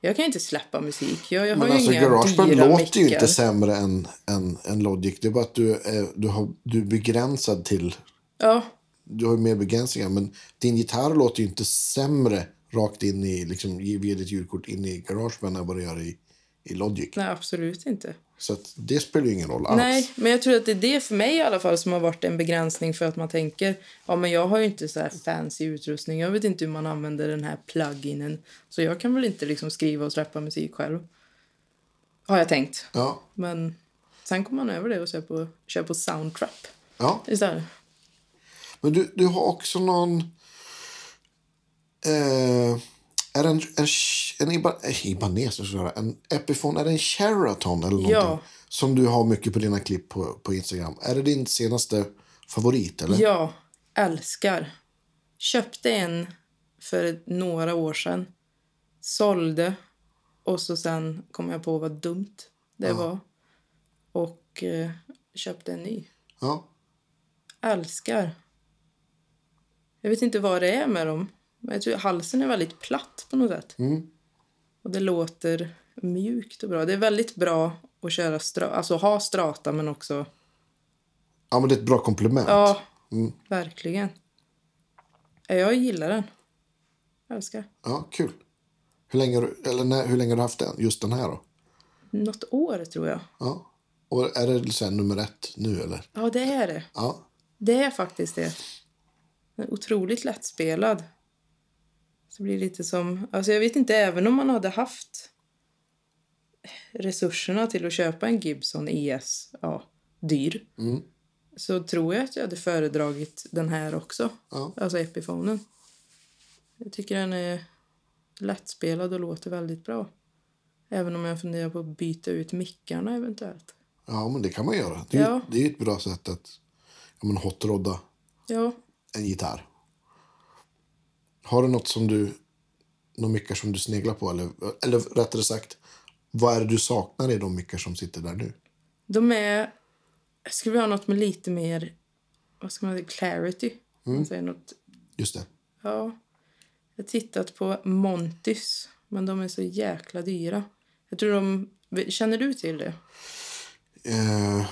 jag kan inte släppa musik, jag, jag har Men ju alltså inga Garageband dyra låter ju mickar. inte sämre än, än, än Logic. Det är bara att du är, du har, du är begränsad till... Ja, Du har ju mer begränsningar. Men din gitarr låter ju inte sämre rakt in i, liksom, via ditt ljudkort in i Garageband än vad det gör i, i Logic. nej absolut inte. Så det spelar ju ingen roll alls. Nej, men jag tror att det är det för mig i alla fall som har varit en begränsning för att man tänker ja men jag har ju inte så här fancy utrustning, jag vet inte hur man använder den här pluginen så jag kan väl inte liksom skriva och släppa musik själv. Har jag tänkt. Ja, Men sen kommer man över det och kör på, kör på soundtrap ja. istället. Men du, du har också någon... Eh, är det en, en, en Iba, eh, Ibanez, en Epiphone, är det en Sheraton eller någonting? Ja. Som du har mycket på dina klipp på, på Instagram. Är det din senaste favorit eller? Ja, älskar. Köpte en för några år sedan. Sålde. Och så sen kom jag på vad dumt det var. Och eh, köpte en ny. Ja. Älskar. Jag vet inte vad det är med dem. Men jag tror halsen är väldigt platt på något sätt. Och det låter mjukt och bra. Det är väldigt bra att köra stra- alltså ha strata men också... ja, men det är ett bra komplement. Ja, verkligen. Ja, Jag gillar den. Älskar. Ja, kul. Hur länge, du, eller när, hur länge har du haft den? Just den här då? Något år tror jag. Ja. Och är det så nummer ett nu eller? Ja, det är det. Ja. Det är faktiskt det. Den är otroligt lättspelad. Det blir lite som... Alltså jag vet inte, även om man hade haft resurserna till att köpa en Gibson ES, ja, dyr, så tror jag att jag hade föredragit den här också. Ja. Alltså Epiphonen. Jag tycker den är lättspelad och låter väldigt bra. Även om jag funderar på att byta ut mickarna eventuellt. ja, men det kan man göra. Det är, Ja. det är ett bra sätt att ja, men hotrodda Ja, en gitarr. Har du något som du några mickar som du sneglar på eller, eller rättare sagt Vad är det du saknar i de mickar som sitter där nu? De är... Jag skulle vilja ha något med lite mer... Vad ska man säga? Clarity. Man säger något, Just det. ja. Jag har tittat på Montys, men de är så jäkla dyra. Jag tror de... Känner du till det? Eh,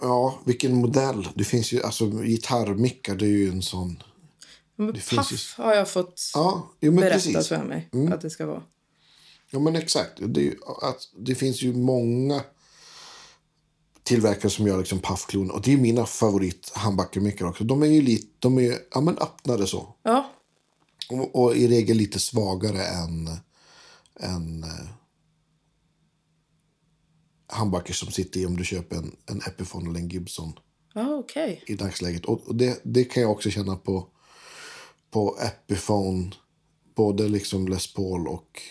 ja, vilken modell? Det finns ju, alltså gitarrmickar, det är ju en sån... Men Det finns Puff har jag fått Ja, jo, berättat precis. för mig att det ska vara. Ja, men exakt. Det, att, det finns ju många tillverkare som gör liksom puffklon. Och det är mina favorit handbackermickar också. De är ju lite, de är ja, men öppnare så. Ja, Och, och i regel lite svagare än, än eh, handbacker som sitter i om du köper en, en Epiphone eller en Gibson ja okej. i dagsläget. Och, och det, det kan jag också känna på, på Epiphone, både liksom Les Paul och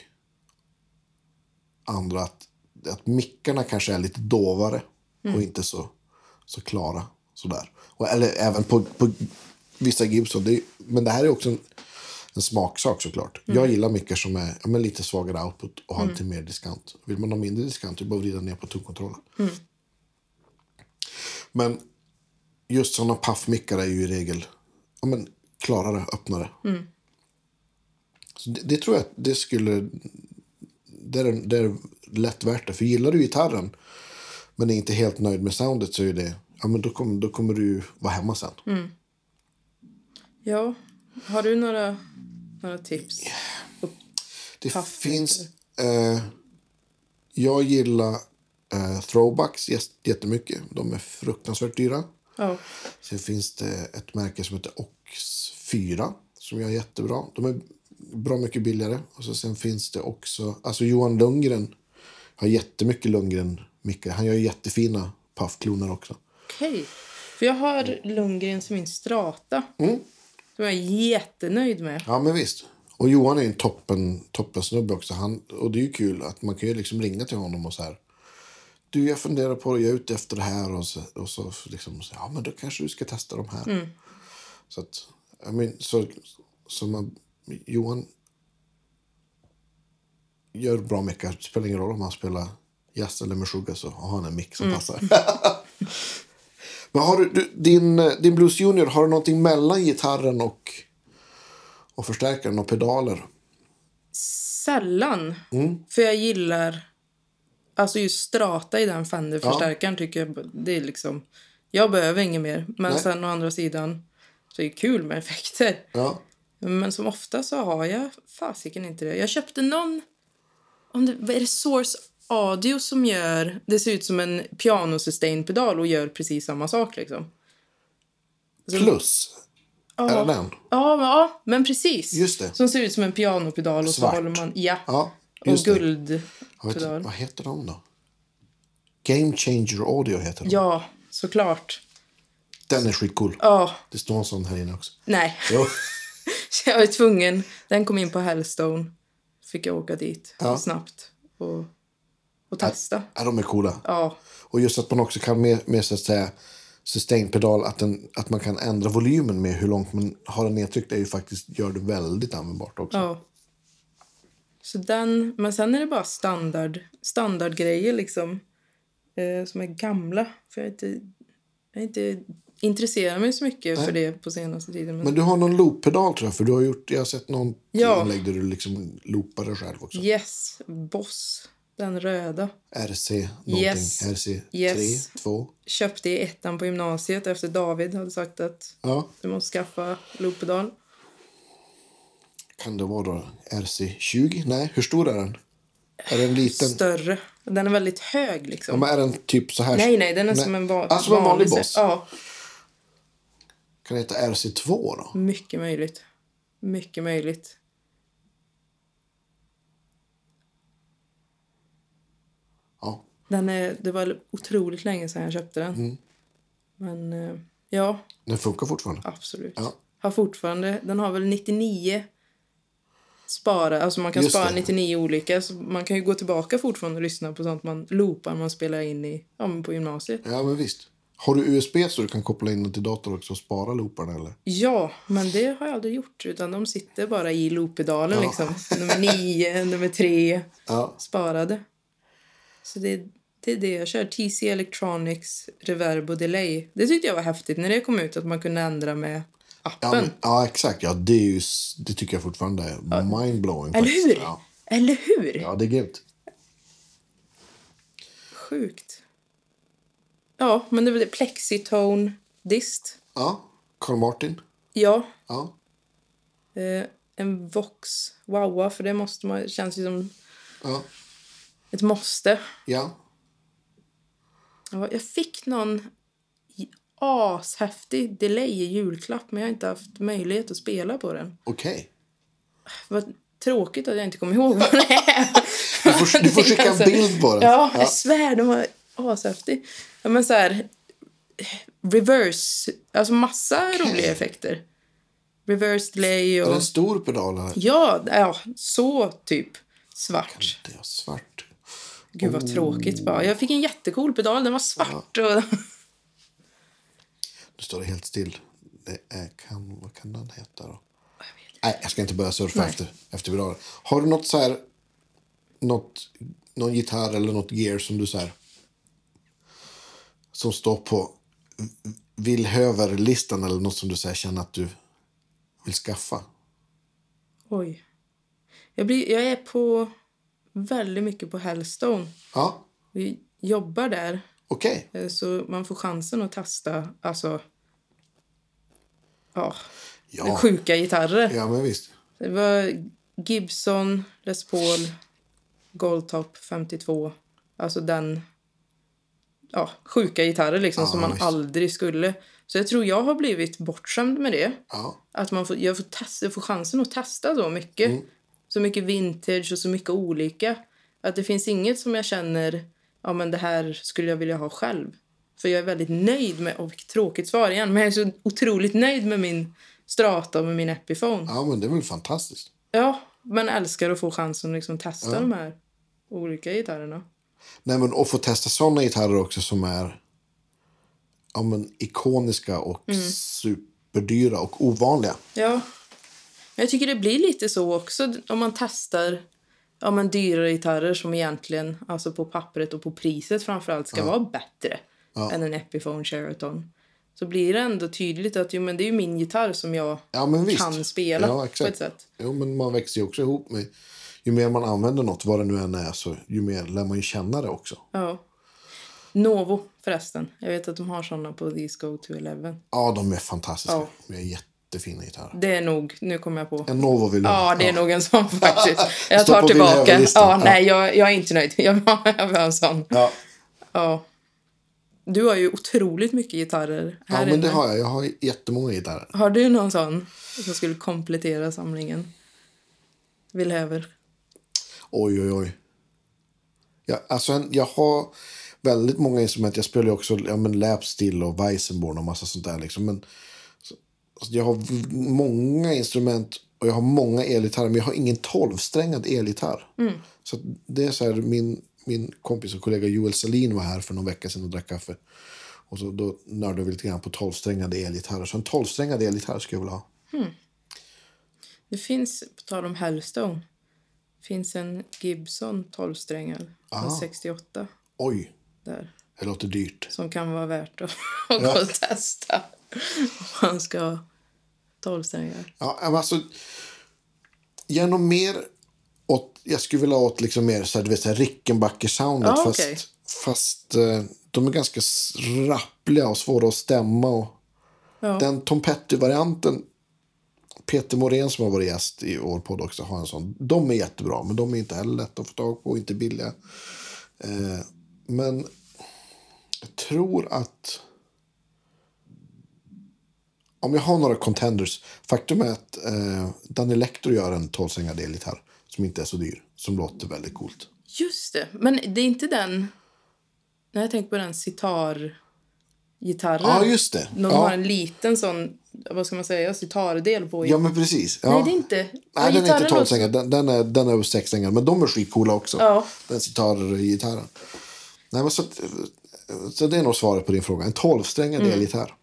andra. Att, att mickarna kanske är lite dovare och inte så, så klara. Sådär. Och, eller även på, på vissa Gibson. Det är, men det här är också en, en smaksak såklart. Jag gillar mickar som är ja, lite svagare output och har lite mer diskant. Vill man ha mindre diskant, är det bara att vrida ner på tonkontrollen. Men just sådana puffmickar är ju i regel ja, men, klarare, öppnare. Så det, det tror jag att det skulle... Det är, det är lätt värt det. För gillar du gitarren men är inte helt nöjd med soundet så är det... Ja, men då, kommer då kommer du vara hemma sen. Ja. Har du några, några tips? Det Puff, finns... Eh, jag gillar eh, throwbacks jättemycket. De är fruktansvärt dyra. Ja. Sen finns det ett märke som heter Ox 4 som gör jättebra. De är bra mycket billigare. Och så sen finns det också, alltså Johan Lundgren har jättemycket Lundgren-mickar. Han gör jättefina puffkloner också. Okej. För jag har Lundgren som min strata. Mm. Som jag är jättenöjd med. Ja men visst. Och Johan är en toppen, toppen snubbe också. Han, och det är ju kul att man kan ju liksom ringa till honom och så här. Du, jag funderar på det, jag är ute efter det här. Och så, och så liksom, så, ja men då kanske du ska testa de här. Så att, I mean, så, så man, Johan gör bra mickar. Det spelar ingen roll om han spelar jazz eller meshuggah så har han en mick som passar. men har du, du, din, din Blues Junior, har du någonting mellan gitarren och, och förstärkaren och pedaler? Sällan. Mm. För jag gillar... Alltså just strata i den Fender-förstärkaren tycker jag... Det är liksom... Jag behöver inget mer. Men Nej. sen å andra sidan så är det kul med effekter. Ja. Men som ofta så har jag fasiken inte det. Jag köpte någon... Om det, är det Source Audio som gör... Det ser ut som en piano-sustain-pedal och gör precis samma sak liksom. Plus, är det den? Ja, men, ja, men precis. Just det. Som ser ut som en pianopedal och Svart. så håller man... Ja. Ja, och. Jag vet, vad heter de då? Game Changer Audio heter de. Ja, såklart. Den är skitcool. Ja, Det står en sån här inne också. nej. Jo. Jag var tvungen. Den kom in på Hellstone. Fick jag åka dit Ja. snabbt och, och testa. Ja, de är coola. Ja, Och just att man också kan med, med så att säga sustain-pedal, att, den, att man kan ändra volymen med hur långt man har den nedtryckt är ju faktiskt, gör det väldigt användbart också. ja. Så den, men sen är det bara standard, standardgrejer liksom. Eh, som är gamla. För jag är inte, jag är inte intresserar mig så mycket för det på senaste tiden. Men, Men du har någon loop-pedal tror jag, för du har gjort, jag har sett någon Ja. inlägg där du liksom loopar dig själv också. yes, Boss. Den röda. RC någonting, Yes. RC 3, Yes. 2. Köpte i ettan på gymnasiet efter David hade sagt att Ja, du måste skaffa looppedal. Kan det vara då RC 20? Nej, hur stor är den? Är den liten? Större. Den är väldigt hög Ja, liksom. men är den typ så här? Nej, nej, den är som en, va- en vanlig se- boss? Ja, Kan det heta RC2 då? mycket möjligt. Mycket möjligt. Ja. Den är, det var otroligt länge sedan jag köpte den. Mm. Men eh, ja, Den funkar fortfarande? absolut. Ja. Har fortfarande, den har väl 99 spara, alltså man kan Just spara det. 99 olika. Så man kan ju gå tillbaka fortfarande och lyssna på sånt man loopar man spelar in i, ja, men på gymnasiet. Ja, men visst. Har du USB så du kan koppla in den till datorn också och spara looparna eller? Ja, men det har jag aldrig gjort. Utan de sitter bara i looppedalen Ja. liksom. Nummer nio, nummer tre, Ja. sparade. Så det, det är det jag kör. TC Electronics Reverb och Delay. Det tyckte jag var häftigt när det kom ut att man kunde ändra med Ja, appen. men, ja, exakt. Ja, det, är ju, det tycker jag fortfarande är mindblowing. Eller faktiskt. hur? Ja. Eller hur? ja, det är grymt. Sjukt. Ja, men det var det. Plexitone dist. Ja, Carl Martin. Ja. Ja. Eh, en Vox Wowa, för det måste man, känns ju som Ja. ett måste. ja. Ja, Jag fick någon ashäftig delay i julklapp, men jag har inte haft möjlighet att spela på den. Okej. Vad tråkigt att jag inte kommer ihåg vad det är. Du får, du får skicka en bild på den. Ja, jag svär, den var ashäftig. Ja, men så här... Reverse, alltså massa roliga effekter. Reverse delay Är det och... en stor pedal? Här? Ja, ja, så typ svart. Det är svart. Gud vad tråkigt bara. Jag fick en jättecool pedal, den var svart och... Nu står det helt still. Det är, kan, vad kan den heta då? Nej, jag ska inte börja surfa efter, efter pedaler. Har du något så här... Något, någon gitarr eller något gear som du så här... Som står på villhöver-listan eller något som du så här, känner att du vill skaffa? Oj. Jag, blir, jag är på väldigt mycket på Hellstone. Ja, Vi jobbar där, okej. eh, så man får chansen att testa alltså, ja, Ja. sjuka gitarrer. ja, men visst. Det var Gibson, Les Paul, Goldtop 52. Alltså den... Ja, sjuka gitarrer liksom Ja, som man visst. aldrig skulle. Så jag tror jag har blivit bortskämd med det. Ja, Att man får, jag, får testa, jag får chansen att testa så mycket. Mm. Så mycket vintage och så mycket olika. Att det finns inget som jag känner, ja men det här skulle jag vilja ha själv. För jag är väldigt nöjd med, och vilket tråkigt svar igen, men jag är så otroligt nöjd med min Strata och med min Epiphone. ja, men det är väl fantastiskt. Ja, men älskar att få chansen att liksom testa de här olika gitarrerna. Nej, men att få testa såna gitarrer också som är ja, men, ikoniska och superdyra och ovanliga. Ja. Jag tycker det blir lite så också om man testar ja, men dyrare gitarrer som egentligen, alltså på pappret och på priset framförallt, ska vara bättre än en Epiphone Sheraton. Så blir det ändå tydligt att jo, men det är ju min gitarr som jag Ja, kan spela Ja, på exakt. ett sätt. Jo, men man växer ju också ihop med... Ju mer man använder något, vad det nu än är, så ju mer lär man ju känna det också. Ja. Novo förresten. Jag vet att de har såna på to Eleven. Ja, de är fantastiska. Ja. De är jättefina gitarrer. Det är nog, nu kommer jag på. En Novo vill jag Ja, det är nog en sån faktiskt. Jag tar tillbaka. Ja, Ja. nej, jag, jag är inte nöjd. Jag vill ha, jag vill en sån. Ja. Ja. Du har ju otroligt mycket gitarrer här ja, men det inne. har jag. Jag har jättemånga gitarrer. Har du någon sån som skulle komplettera samlingen? Villhöver. Oj, oj, oj. Ja, alltså en, jag har väldigt många instrument. Jag spelar ju också ja, men Lapsteel och Weissenborn och massa sånt där. Liksom. Men, alltså, jag har många instrument och jag har många elgitarrer. Men jag har ingen tolvsträngad elgitarr. Så att det är så här, min, min kompis och kollega Joel Salin var här för någon vecka sedan och drack kaffe. Och så, då nördade vi lite grann på tolvsträngade elgitarrer. Så en tolvsträngad elgitarr skulle jag vilja ha. Det finns, på tal om Hellstone, finns en Gibson 12-strängad från 68 Oj, där. det låter dyrt. Som kan vara värt att, att och testa. Om man ska 12-strängar. Ja, alltså... Genom mer åt... Jag skulle vilja åt liksom mer så här, du vet, så här Rickenbacker-soundet. Ja, fast okej. fast eh, de är ganska rappliga och svåra att stämma. Och Ja. Den Tom Petty-varianten... Peter Morén som har varit gäst i vår podd också har en sån. De är jättebra, men de är inte heller lätta att få tag på och inte billiga. Eh, men jag tror att... Om jag har några contenders. Faktum är att eh, Dan Electro gör en 12-strängad elgitarr som inte är så dyr. Som låter väldigt coolt. Just det. Men det är inte den... Nej, jag tänkte på den sitar-gitarren. Ja, just det. De Ja. har en liten sån, vad ska man säga, sitardel på. Ja, men precis. Ja. Nej, det är inte... Nej, den är inte gitarren 12 strängar. Den, den är, den är över 6 strängar. Men de är skitcoola också. Ja. Den sitar-gitarren. Nej, men så, så det är nog svaret på din fråga. En 12-strängad Mm. elgitarr.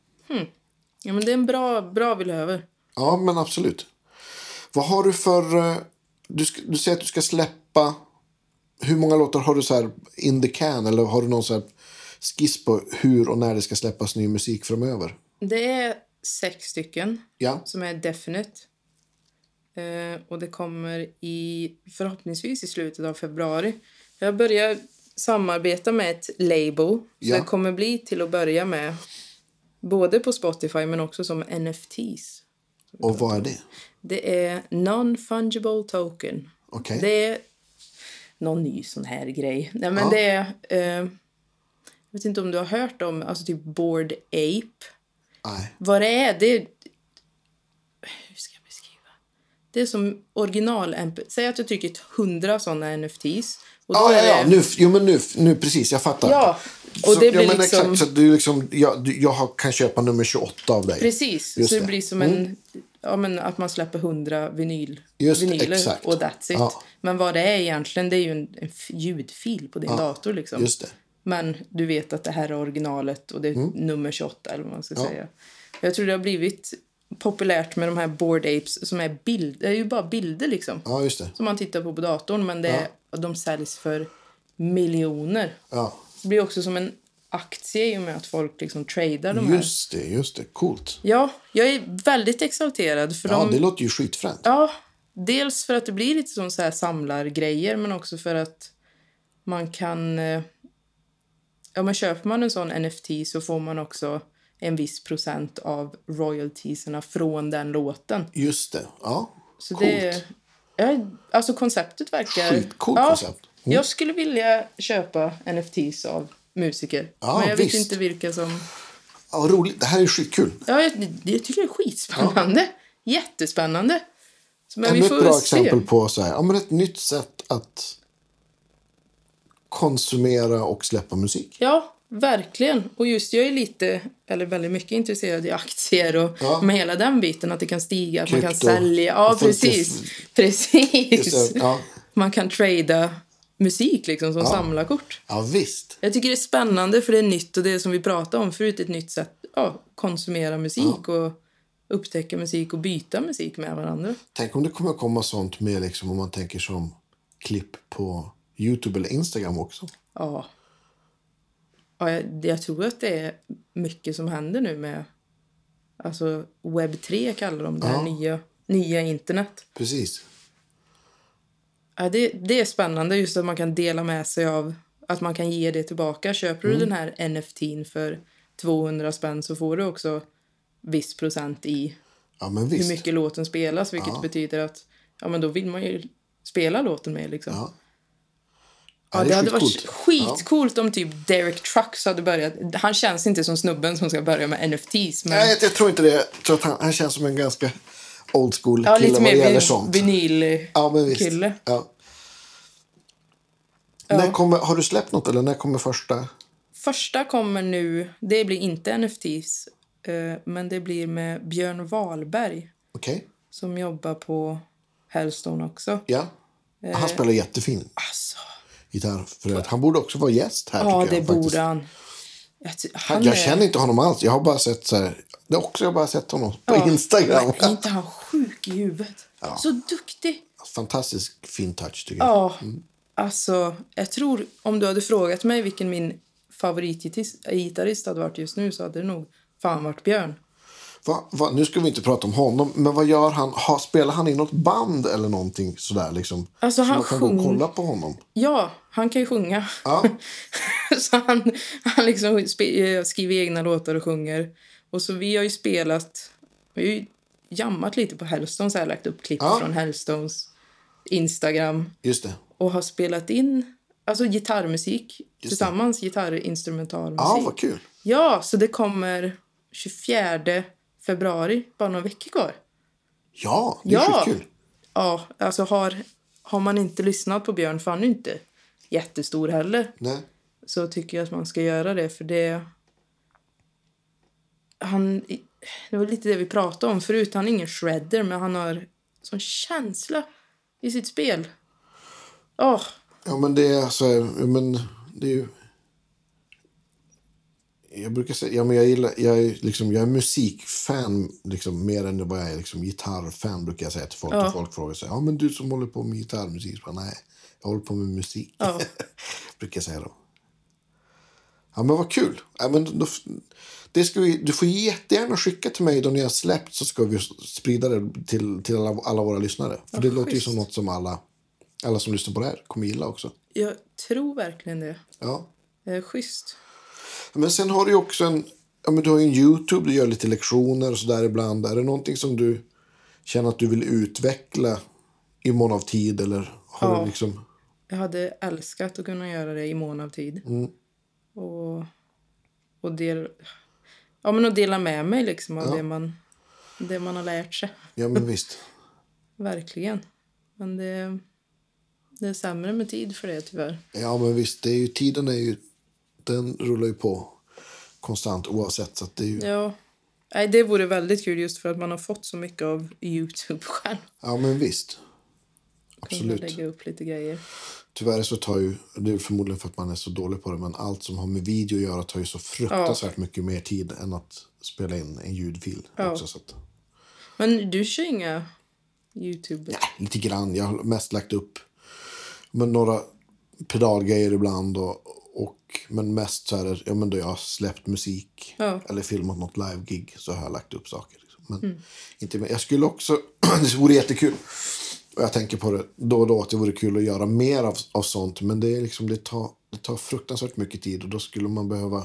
Ja, men det är en bra, bra villhöver. Ja, men absolut. Vad har du för... eh, Du, du säger att du ska släppa hur många låtar har du så här in the can? Eller har du någon så skiss på hur och när det ska släppas ny musik framöver? Det är sex stycken Ja, som är definite. Eh, och det kommer i förhoppningsvis i slutet av februari. Jag börjar samarbeta med ett label. Så Ja. det kommer bli till att börja med både på Spotify men också som NFTs. och vad är det? Det är non-fungible token. Okej. Det är någon ny sån här grej. Nej, men Ja. det är... Eh, jag vet inte om du har hört om alltså typ Bored Ape. Nej. Vad det är, det är... Hur ska jag beskriva? Det är som original. Säg att jag trycker 100 såna NFTs. Och då Ja, ja, ja. det... Nu, jo, men nu, nu precis, jag fattar. Ja, och det blir ja, men liksom... Exakt, så du liksom, jag, jag kan köpa nummer 28 av dig. Precis, Just så det, det. blir som en... Ja, men att man släpper 100 vinyl, Just vinyler exakt. och that's it. Ja. Men vad det är egentligen, det är ju en, en ljudfil på din dator. Liksom. Just det. Men du vet att det här är originalet och det är Mm. nummer 28 eller vad man ska säga. Jag tror det har blivit populärt med de här board apes som är bild, det är ju bara bilder liksom. Ja, just det. Som man tittar på på datorn men det är, de säljs för miljoner. Ja, blir också som en aktie i och med att folk liksom tradar de här. just det, just det. Coolt. Ja, jag är väldigt exalterad för Ja, de... det låter ju skitfränt. Ja, dels för att det blir lite som så här samlargrejer men också för att man kan... eh, Ja, men köper man en sån NFT så får man också en viss procent av royaltieserna från den låten. Just det. Ja, Så coolt. det... Ja, alltså konceptet verkar... Skitcoolt ja, koncept. Mm. Jag skulle vilja köpa NFTs av musiker. Ja, men jag visst. vet inte vilka som... Ja, roligt. Det här är skitkul. Ja, jag, jag tycker det är skitspännande. Jättespännande. Så, Men Ännu vi ett bra se. exempel på så här, ja, men ett nytt sätt att konsumera och släppa musik. Ja, verkligen. Och just jag är lite, eller väldigt mycket intresserad i aktier och Ja. med hela den biten. Att det kan stiga, att man kan Krypto. sälja. Ja, precis. Precis. Ja. Man kan trada musik liksom som samlarkort. ja, visst. Jag tycker det är spännande för det är nytt och det är som vi pratade om förut, ett nytt sätt att konsumera musik och upptäcka musik och byta musik med varandra. Tänk om det kommer komma sånt med liksom, om man tänker som klipp på Youtube eller Instagram också. Ja. ja jag, jag tror att det är mycket som händer nu med alltså webb 3 kallar de det här nya, nya internet. Precis. Ja, det, det är spännande just att man kan dela med sig av att man kan ge det tillbaka. Köper du den här NFTn för 200 spänn så får du också viss procent i Ja, hur mycket låten spelas vilket betyder att ja, men då vill man ju spela låten med liksom. Ja. Ja, Ja, det, det hade varit skitcoolt om typ Derek Trucks hade börjat. Han känns inte som snubben som ska börja med NFTs. Men Nej, jag, jag tror inte det. Jag tror att han, han känns som en ganska old school ja, kille vad det gäller sånt. vinyl Ja, men visst. kille. Ja. När kommer, har du släppt något eller när kommer första? Första kommer nu, det blir inte NFTs, eh, men det blir med Björn Wahlberg Okej. som jobbar på Hellstone också. Ja. Eh. Han spelar jättefin Alltså, gitarr. För att han borde också vara gäst här. ja, det jag, borde han. Han Jag är- känner inte honom alls. Jag har bara sett så här. Det är också jag har bara sett honom på Ja, Instagram. Men inte han sjuk i huvudet? Så duktig. Fantastisk fin touch tycker jag. Ja, alltså jag tror om du hade frågat mig vilken min favoritgitarrist hade varit just nu så hade det nog fan varit Björn. Va, va, nu ska vi inte prata om honom, men vad gör han? Ha, spelar han i något band eller någonting sådär liksom? Alltså, så han man kan gå och sjung- kolla på honom. Ja, han kan ju sjunga. Ja. så han, han liksom eh, skriver egna låtar och sjunger. Och så vi har ju spelat, vi har ju jammat lite på Hellstone så här lagt upp klipp Ja. från Hellstones Instagram. Just det. Och har spelat in alltså gitarrmusik tillsammans, gitarrinstrumentalmusik. Ja, vad kul. Ja, så det kommer 24 februari, bara några veckor kvar. Ja, det är Ja. skitkul. Ja, alltså har, har man inte lyssnat på Björn, för han är inte jättestor heller, Nej. så tycker jag att man ska göra det, för det... Han... Det var lite det vi pratade om förut. Han är ingen shredder, men han har sån känsla i sitt spel. Åh, Ja, men det är så här, ja, men det är ju... Jag brukar säga, ja men jag gillar, jag är liksom, jag är musikfan liksom mer än vad jag är liksom gitarrfan brukar jag säga till folk. Ja. Folk frågar sig, ja men du som håller på med gitarrmusik, bara, nej. Jag håller på med musik. Ja. brukar jag säga då. Ja, men vad kul. Ja, men då, det ska vi, du får jättegärna skicka till mig då ni har släppt så ska vi sprida det till, till alla, alla våra lyssnare. För det låter ju schysst. som något som alla, alla som lyssnar på det här kommer gilla också. Jag tror verkligen det. Ja. Eh, schysst. Men sen har du ju också en, ja, men du har ju en Youtube, du gör lite lektioner och sådär ibland. Är det någonting som du känner att du vill utveckla i mån av tid eller har Ja. du liksom... Jag hade älskat att kunna göra det i mån av tid. Och, och, del, ja, men att dela med mig liksom av det, man, det man har lärt sig. Ja men visst. Verkligen. Men det, det är sämre med tid för det tyvärr. Ja men visst, det är ju, tiden är ju, den rullar ju på konstant oavsett. Så det är ju, Ja. Nej, det vore väldigt kul just för att man har fått så mycket av Youtube själv. ja men visst. Absolut. lägga upp lite grejer. Tyvärr så tar ju, det är förmodligen för att man är så dålig på det, men allt som har med video att göra tar ju så fruktansvärt mycket mer tid än att spela in en ljudfil. Ja. Också, så att, Men du kör inga Youtube? ja, lite grann. Jag har mest lagt upp men några pedalgrejer ibland. Och, och, men mest så är det, ja, men då jag har släppt musik Ja. eller filmat något live-gig så har jag lagt upp saker. Liksom. Men Mm. inte mer. Jag skulle också, det vore jättekul. Och jag tänker på det då och då att det vore kul att göra mer av, av sånt. Men det, är liksom, det, tar, det tar fruktansvärt mycket tid och då skulle man behöva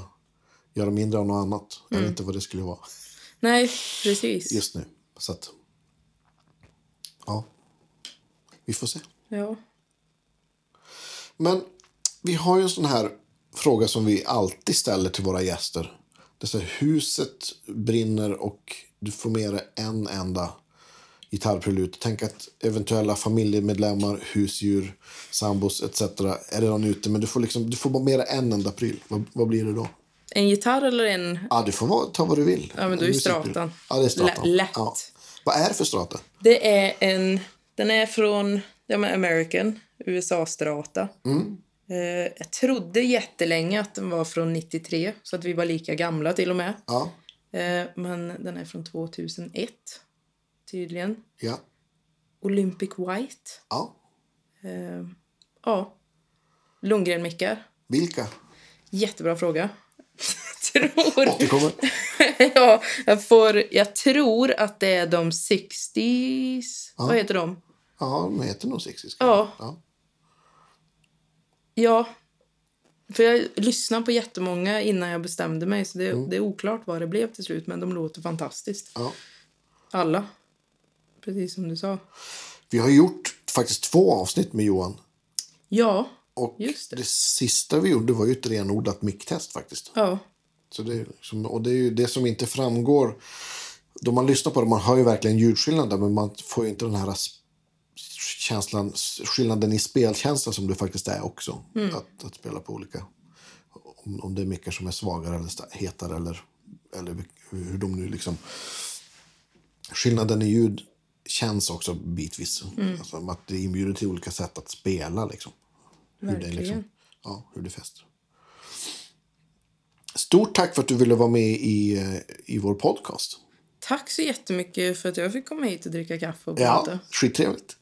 göra mindre av något annat. Jag Mm. vet inte vad det skulle vara Nej, precis. just nu. Så att, ja, vi får se. Ja. Men vi har ju en sån här fråga som vi alltid ställer till våra gäster. Det är här, huset brinner och du får med dig en enda gitarrprelut. Tänk att eventuella familjemedlemmar, husdjur, sambos etc. är redan ute. Men du får, liksom, du får bara med dig en enda pryl. Vad, vad blir det då? En gitarr eller en... Ja, du får ta vad du vill. Ja, men då är stratan. Ja, det är stratan. Lä- lätt. Ja. Vad är det för strata? Det är en... Den är från ja, men American, USA-strata. Eh, jag trodde jättelänge att den var från 93, så att vi var lika gamla till och med. Ja, Eh, men den är från 2001, tydligen. ja, Olympic White. ja. Eh, ja. Lundgren-mickar. Vilka? Jättebra fråga. tror... Återkommer. ja, jag, får, jag tror att det är de 60s. Vad heter de? Ja, de heter nog Sixties. Ja. ja. Ja. För jag lyssnade på jättemånga innan jag bestämde mig. Så det, Mm. det är oklart vad det blev till slut. Men de låter fantastiskt. ja. Alla. Precis som du sa. Vi har gjort faktiskt två avsnitt med Johan. Ja. Och Just det. det. sista vi gjorde var ju ett renodlat micktest faktiskt. Ja. Så det, liksom, och det är ju det som inte framgår. Då man lyssnar på det, man hör ju verkligen ljudskillnaden men man får ju inte den här känslan, skillnaden i spelkänsla som det faktiskt är också. Att, att spela på olika, om, om det är mickar som är svagare eller hetare eller, eller hur de nu liksom. Skillnaden i ljud känns också bitvis. Alltså, att det inbjuder till olika sätt att spela liksom. Hur det, Verkligen. liksom, ja, hur det fäster. Stort tack för att du ville vara med i, eh, i vår podcast. Tack så jättemycket för att jag fick komma hit och dricka kaffe och Ja, skittrevligt.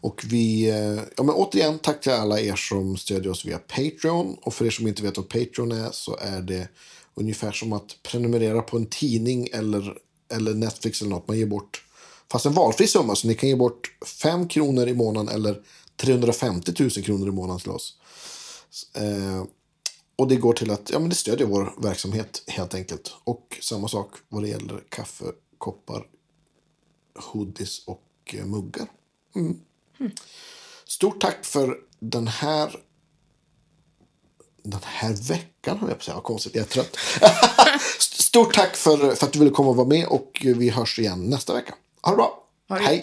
Och vi, eh, ja men återigen tack till alla er som stödjer oss via Patreon. Och för er som inte vet vad Patreon är så är det ungefär som att prenumerera på en tidning eller, eller Netflix eller något. Man ger bort, fast en valfri summa, så ni kan ge bort 5 kronor i månaden eller 350 000 kronor i månaden till oss. Eh, och det går till att ja, men det stödjer vår verksamhet helt enkelt. Och samma sak vad det gäller kaffekoppar, hoodies och eh, muggar. Mm. Stort tack för den här den här veckan, har jag på att säga. Vad konstigt, jag är trött. Stort tack för, för att du ville komma och vara med och vi hörs igen nästa vecka. Ha det bra. Ha det. Hej.